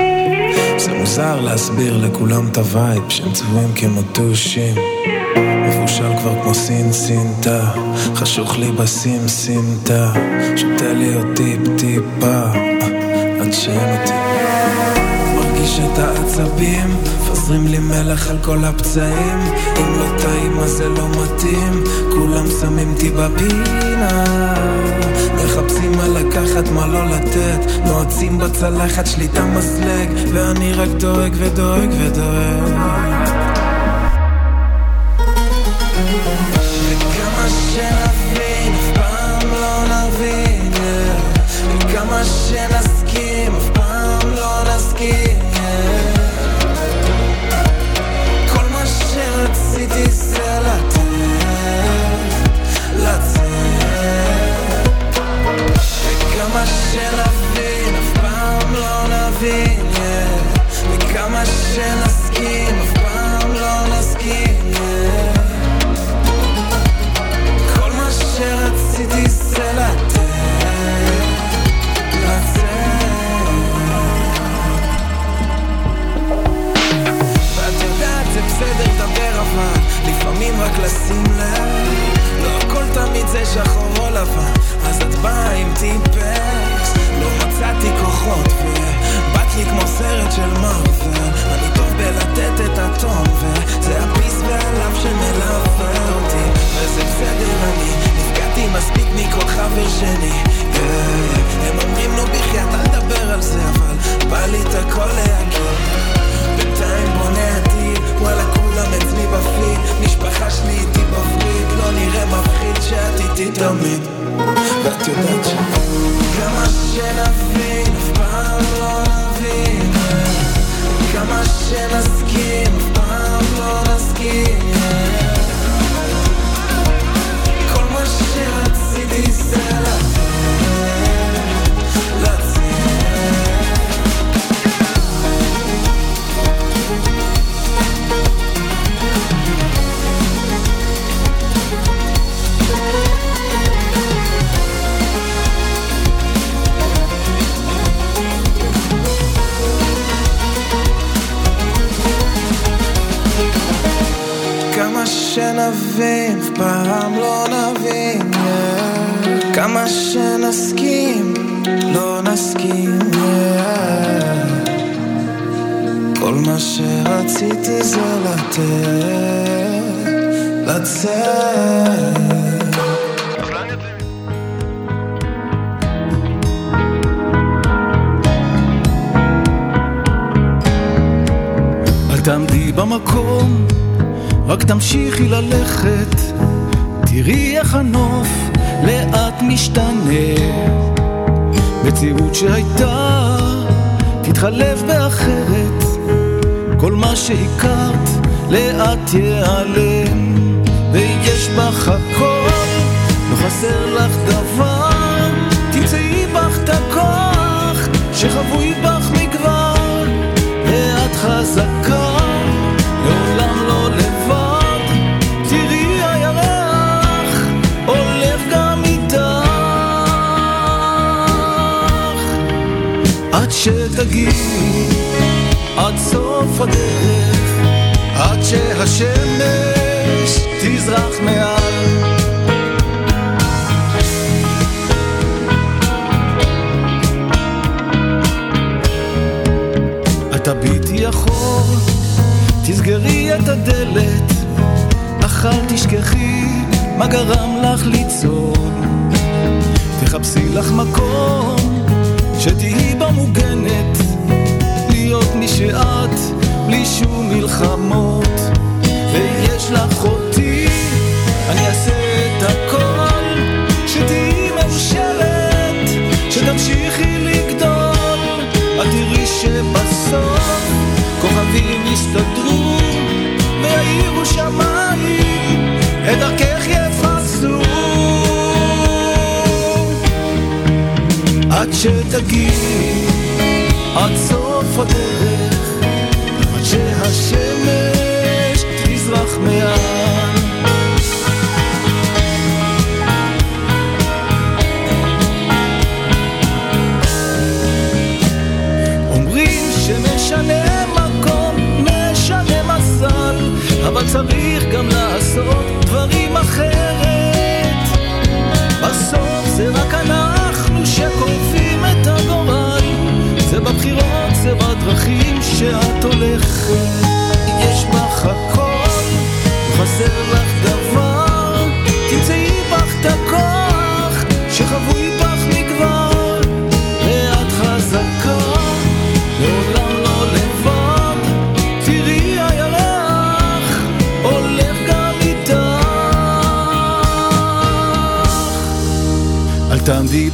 זה מוזר להסביר לכולם את הווייב שהם צבועים כמו טושים מבושל כבר כמו סין סינטה חשוך לי בסים סינטה, שותה לי עוד טיפ טיפה עד שאין אותי. מרגיש את העצבים מפזרים לי מלח על כל הפצעים. אם לא טעים אז זה לא מתאים. כולם שמים אותי בפינה. מחפשים מה לקחת, מה לא לתת. נועצים בצלחת, שליטה מסלג ואני רק דואג ודואג ודואג.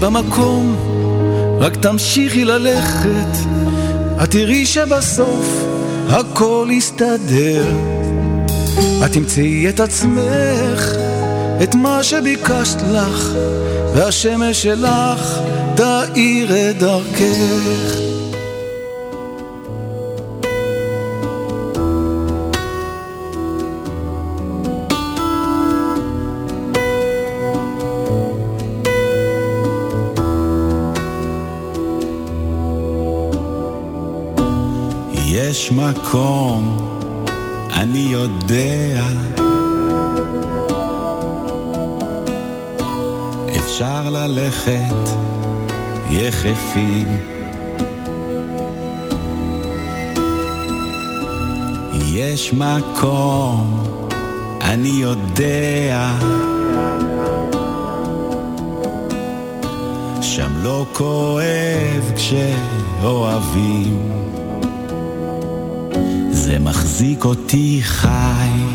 במקום, רק תמשיכי ללכת, את תראי שבסוף הכל יסתדר. את תמצאי את עצמך, את מה שביקשת לך, והשמש שלך תאיר את דרכך. יפים. יש מקום, אני יודע, שם לא כואב כשאוהבים, זה מחזיק אותי חי.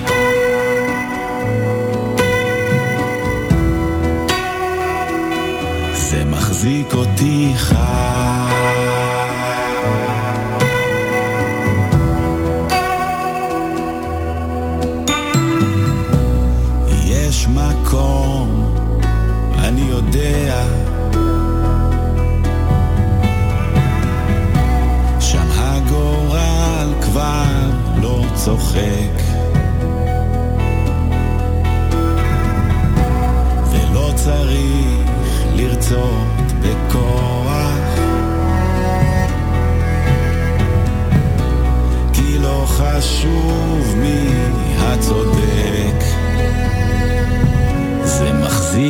σκοτήχα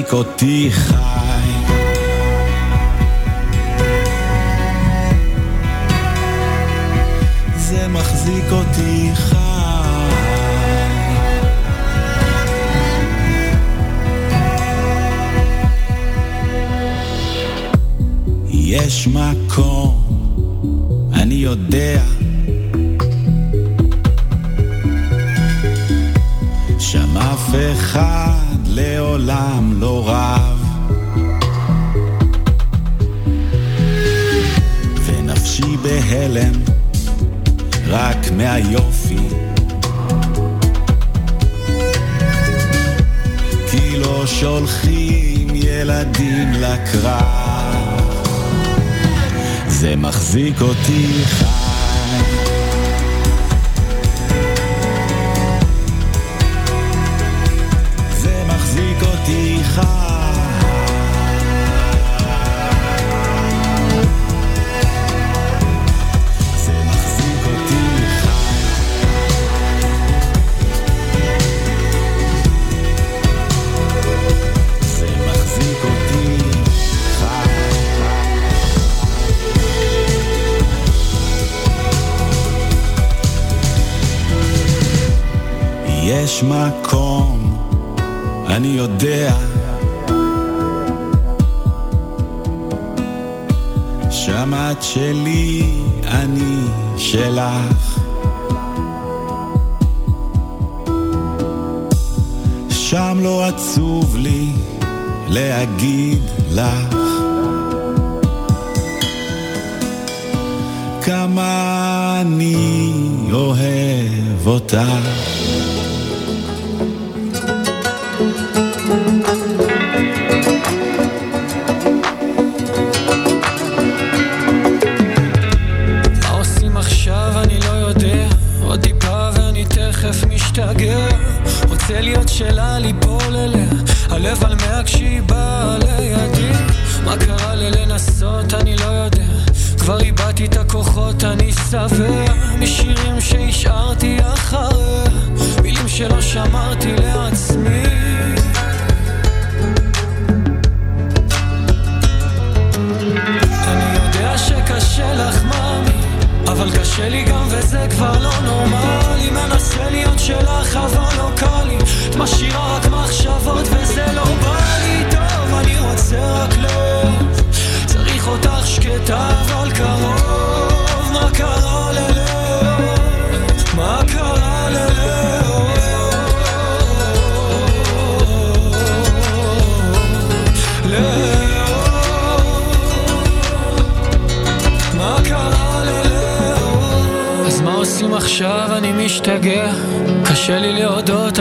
Κοτήχα יש מקום, אני יודע. שם את שלי, אני שלך. שם לא עצוב לי להגיד לך. כמה אני אוהב אותך.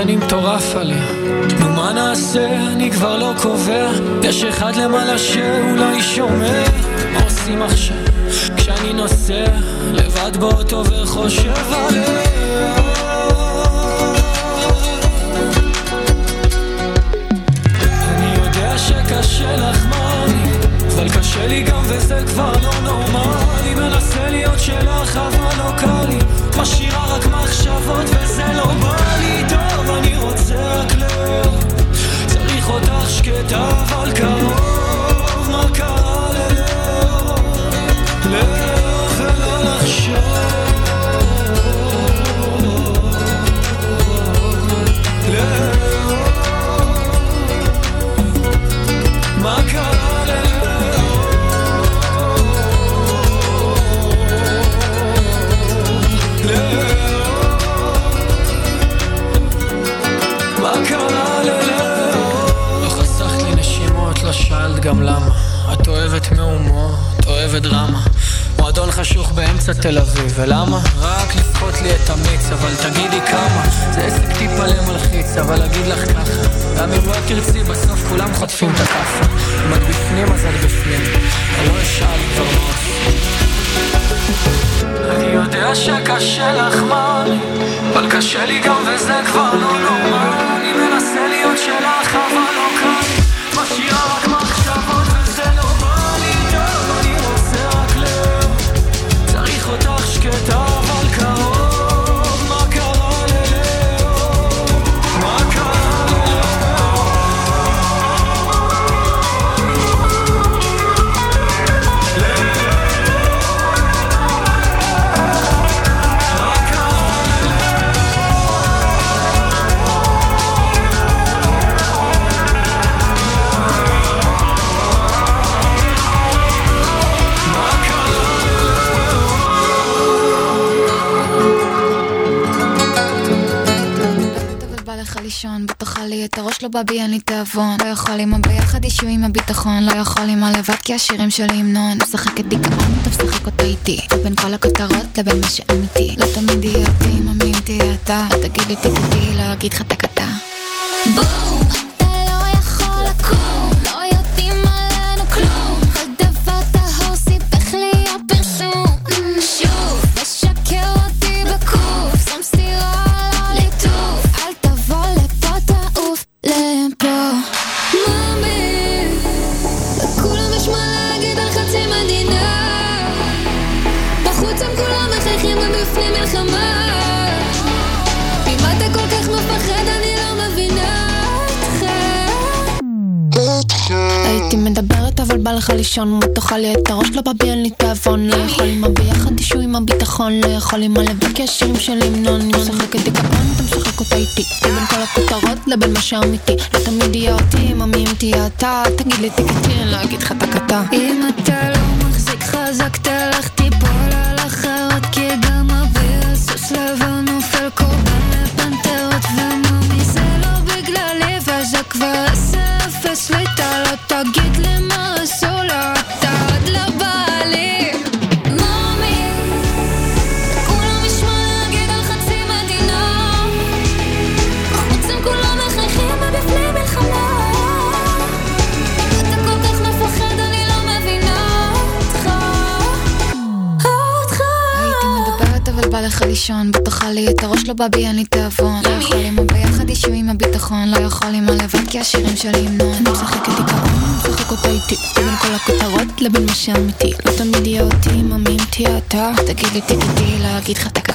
אני מטורף עליה. נו מה נעשה, אני כבר לא קובע. יש אחד למעלה שאולי שומע מה עושים עכשיו? כשאני נוסע לבד באוטו וחושב עליה. שקשה לך מאמי אבל קשה לי גם וזה כבר לא נורמלי. מנסה להיות שלך אבל לא קל לי משאירה רק מחשבות וזה לא בא לי טוב אני רוצה רק לאהוב צריך אותך שקטה אבל קרוב מה קרה מהומות, אוהבת דרמה. מועדון חשוך באמצע תל אביב, ולמה? רק לבכות לי את המיץ, אבל תגידי כמה. זה עסק טיפה למלחיץ, אבל אגיד לך ככה. גם אם לא תרצי, בסוף כולם חוטפים את הכאפה. אם את בפנים, אז את בפנים. אני לא אשאל כבר מה. אני יודע שקשה לך מאמי אבל קשה לי גם וזה כבר לא נורמל אני מנסה להיות שלך אבל לא בי אין לי תיאבון. לא יכול עם הביחד אישו עם הביטחון. לא יכול עם הלבד כי השירים שלי המנון משחקת דיכאון, אתה משחק אותה איתי. בין כל הכותרות לבין מה שאמיתי לא תמיד יהיה אותי, מאמין תהיה אתה? תגיד לי תגידי, לא אגיד לך בום! אתה לישון תאכל לי? את הראש לא בא בי אין לי תיאבון לא יכול עם הביחד אישו עם הביטחון לא יכול עם הלבד כי השירים שלי המנון. אני משחקת דיכאון אתה משחק אותה איתי. בין כל הכותרות לבין מה שאמיתי. לא תמיד יהיה אותי מאמי אם תהיה אתה. תגיד לי תקטי אני לא אגיד לך תקתה אם אתה לא מחזיק חזק תלך מדברת אבל בא לך לישון בתוכה לי את הראש לא בא בי אין לי תיאבון. לא יכול עם הביחד אישו עם הביטחון. לא יכול עם הלבד כי השירים שלי המנון אני משחקת דיכאון אני משחק אותה איתי בין כל הכותרות לבין מה שאמיתי. לא תמיד יהיה אותי מאמי אם תהיה אתה. תגיד לי תגידי אגיד לך תקתה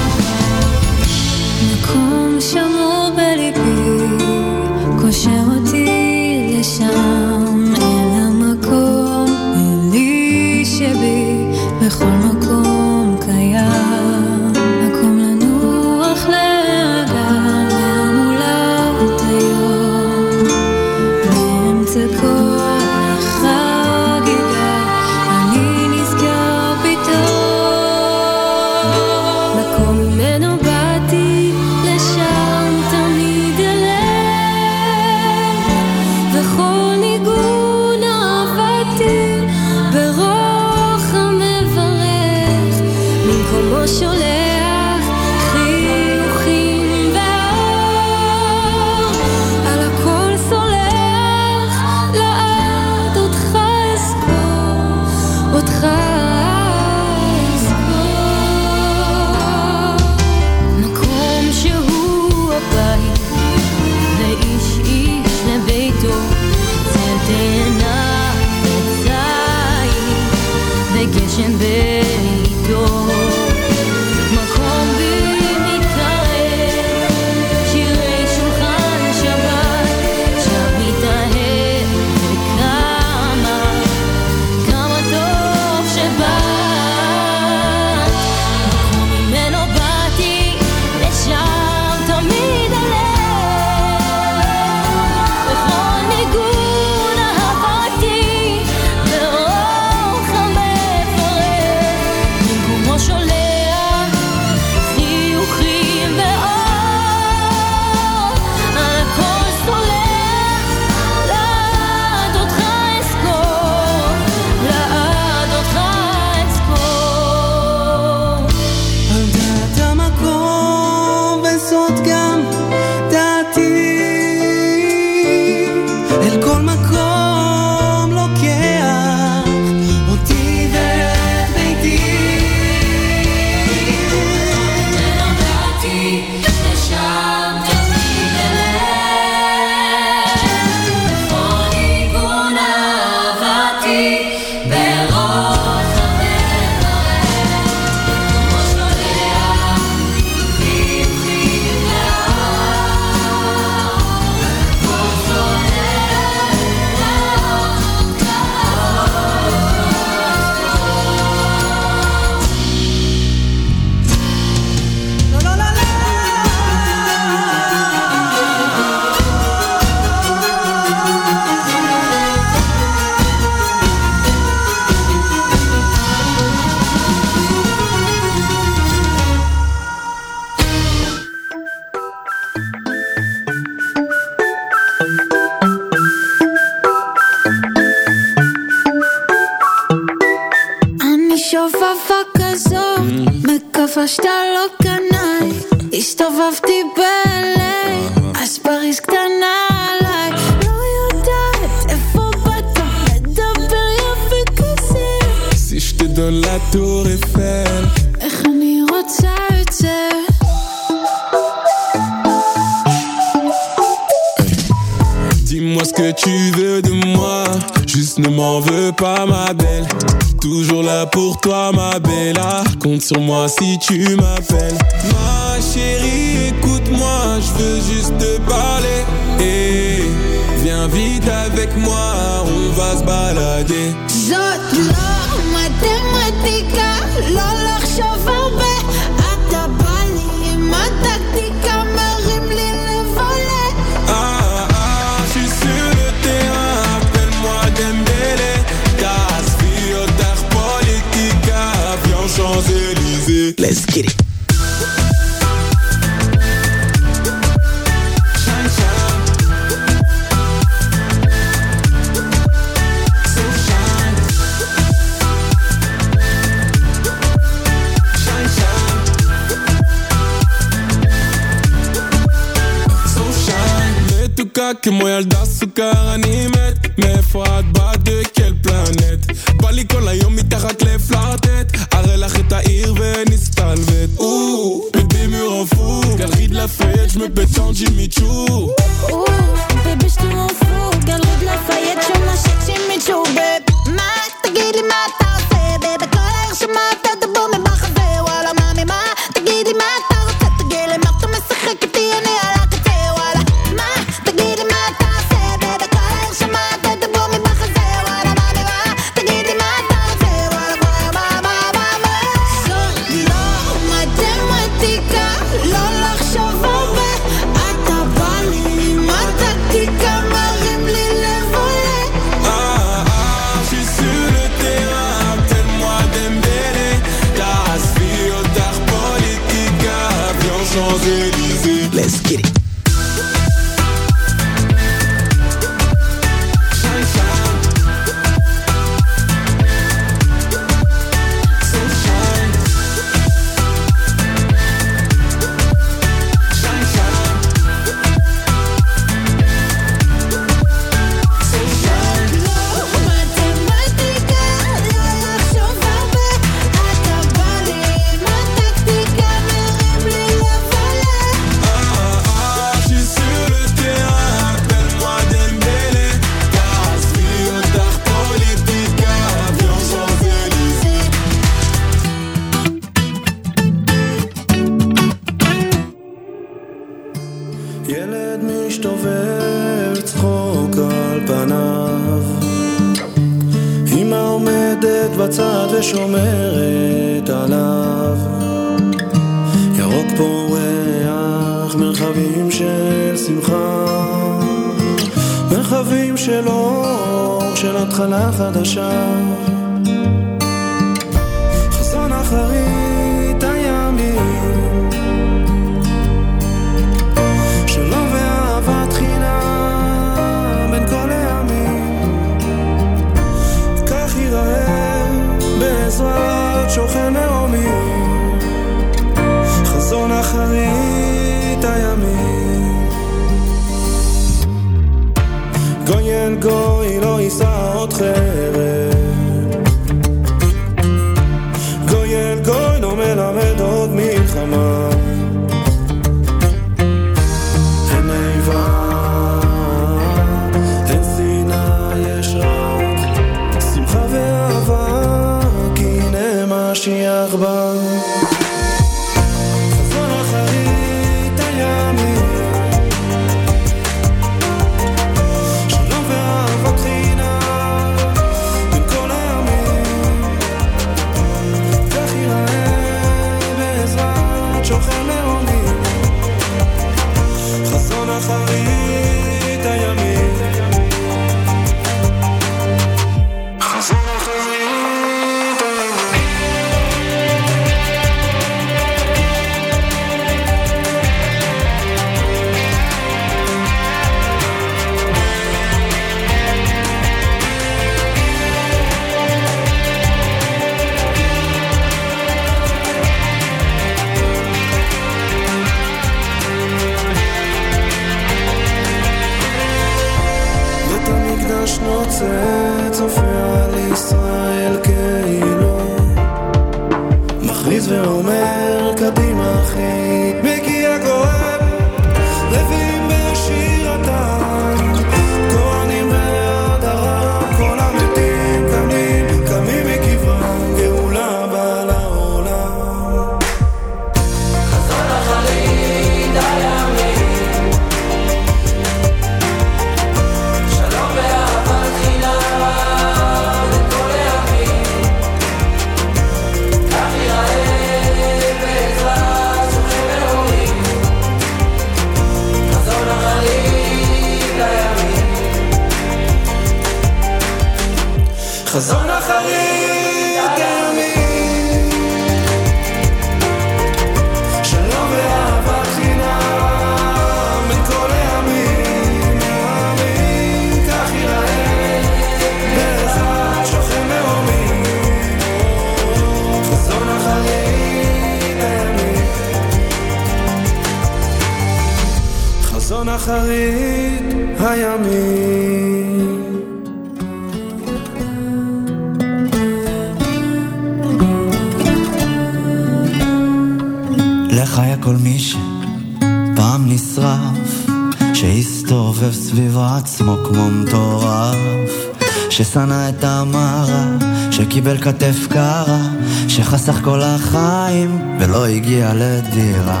ששנא את המרה, שקיבל כתף קרה, שחסך כל החיים ולא הגיע לדירה.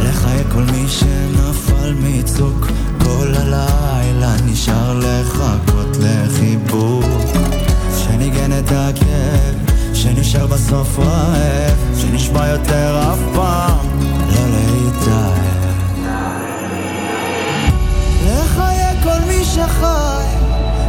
לחיה כל מי שנפל מצוק כל הלילה, נשאר לחכות לחיבוק, שניגן את הכאב. שנשאר בסוף רעב, שנשבע יותר אף פעם לא להתאהב. לחיי כל מי שחי,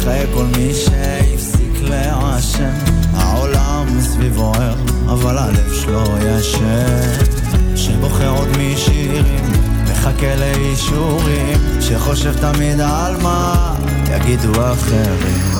לחיי כל מי שהפסיק לעשן העולם מסביבו ער אבל הלב שלו ישן. שבוחר עוד משירים מחכה לאישורים. שחושב תמיד על מה יגידו אחרים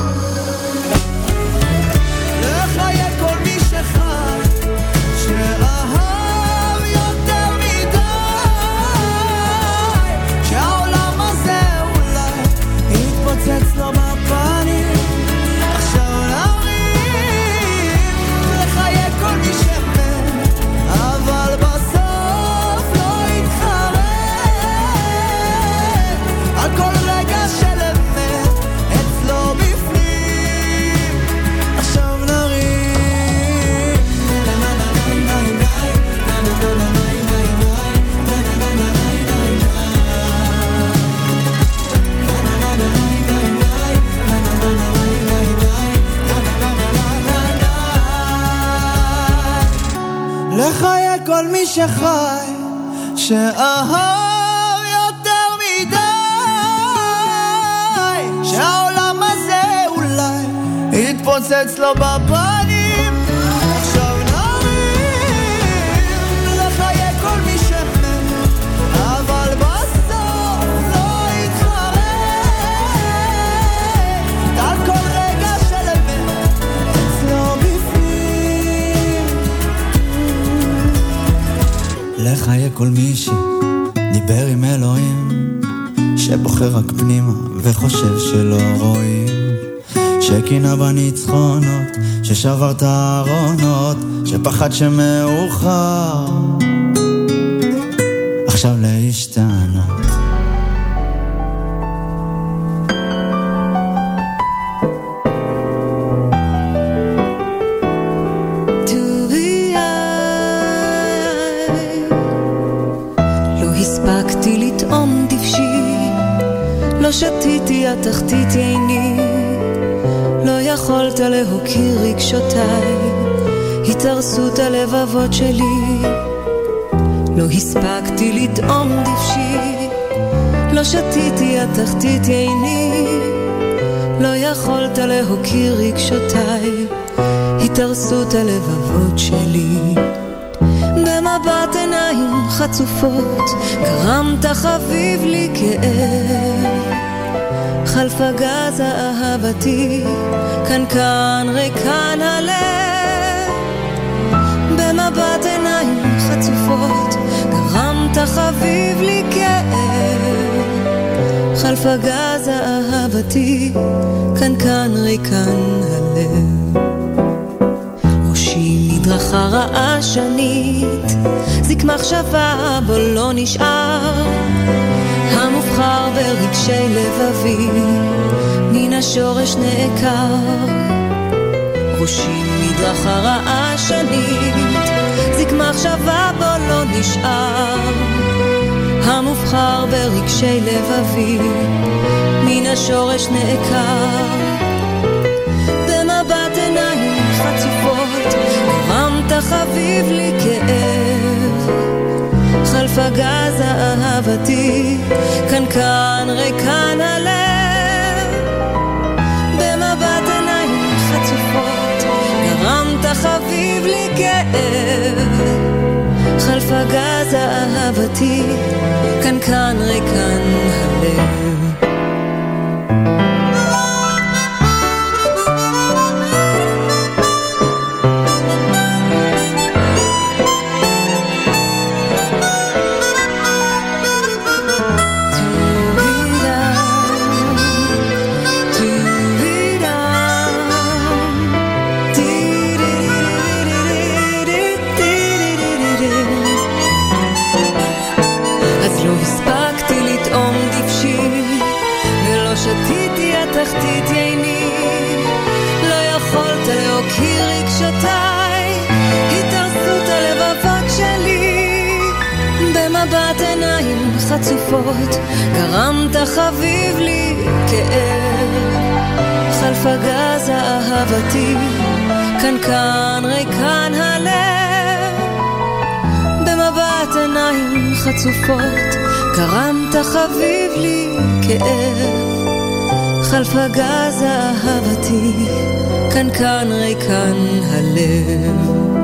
שחי, שאהב יותר מדי, שהעולם הזה אולי יתפוצץ לו בפנים. לחיי כל מי שדיבר עם אלוהים, שבוחר רק פנימה וחושב שלא רואים, שקינה בניצחונות, ששבר את הארונות, שפחד שמאוחר, עכשיו להשתנות. התחתית עיני, לא יכולת להוקיר רגשותיי, התארסות הלבבות שלי. לא הספקתי לטעום דבשי, לא שתיתי התחתית עיני, לא יכולת להוקיר רגשותיי, התארסות הלבבות שלי. במבט עיניי חצופות, גרמת חביב לי כאב. חלף הגז אהבתי, כאן ריקן הלב. במבט עיניים חצופות, גרמת חביב לי כאב. חלף הגז אהבתי, כאן ריקן הלב. ראשי מדרכה רעשנית, זיק מחשבה בו לא נשאר. המובחר ברגשי לבבי, מן השורש נעקר. ראשי מדרכה רעשנית, זיק מחשבה בו לא נשאר. המובחר ברגשי לבבי, מן השורש נעקר. במבט עיניים חצופות, גרמת חביב לי כאב. חלף הגז אהבתי, כאן ריקן הלב. במבט עיניים חצופות, גרמת חביב לי כאב. חלף הגז אהבתי, כאן ריקן הלב. חצופות, גרמת חביב לי כאב. חלף הגז אהבתי, כאן כאן ריקן הלב. במבט עיניים חצופות, גרמת חביב לי כאב. חלף הגז אהבתי, כאן כאן ריקן הלב.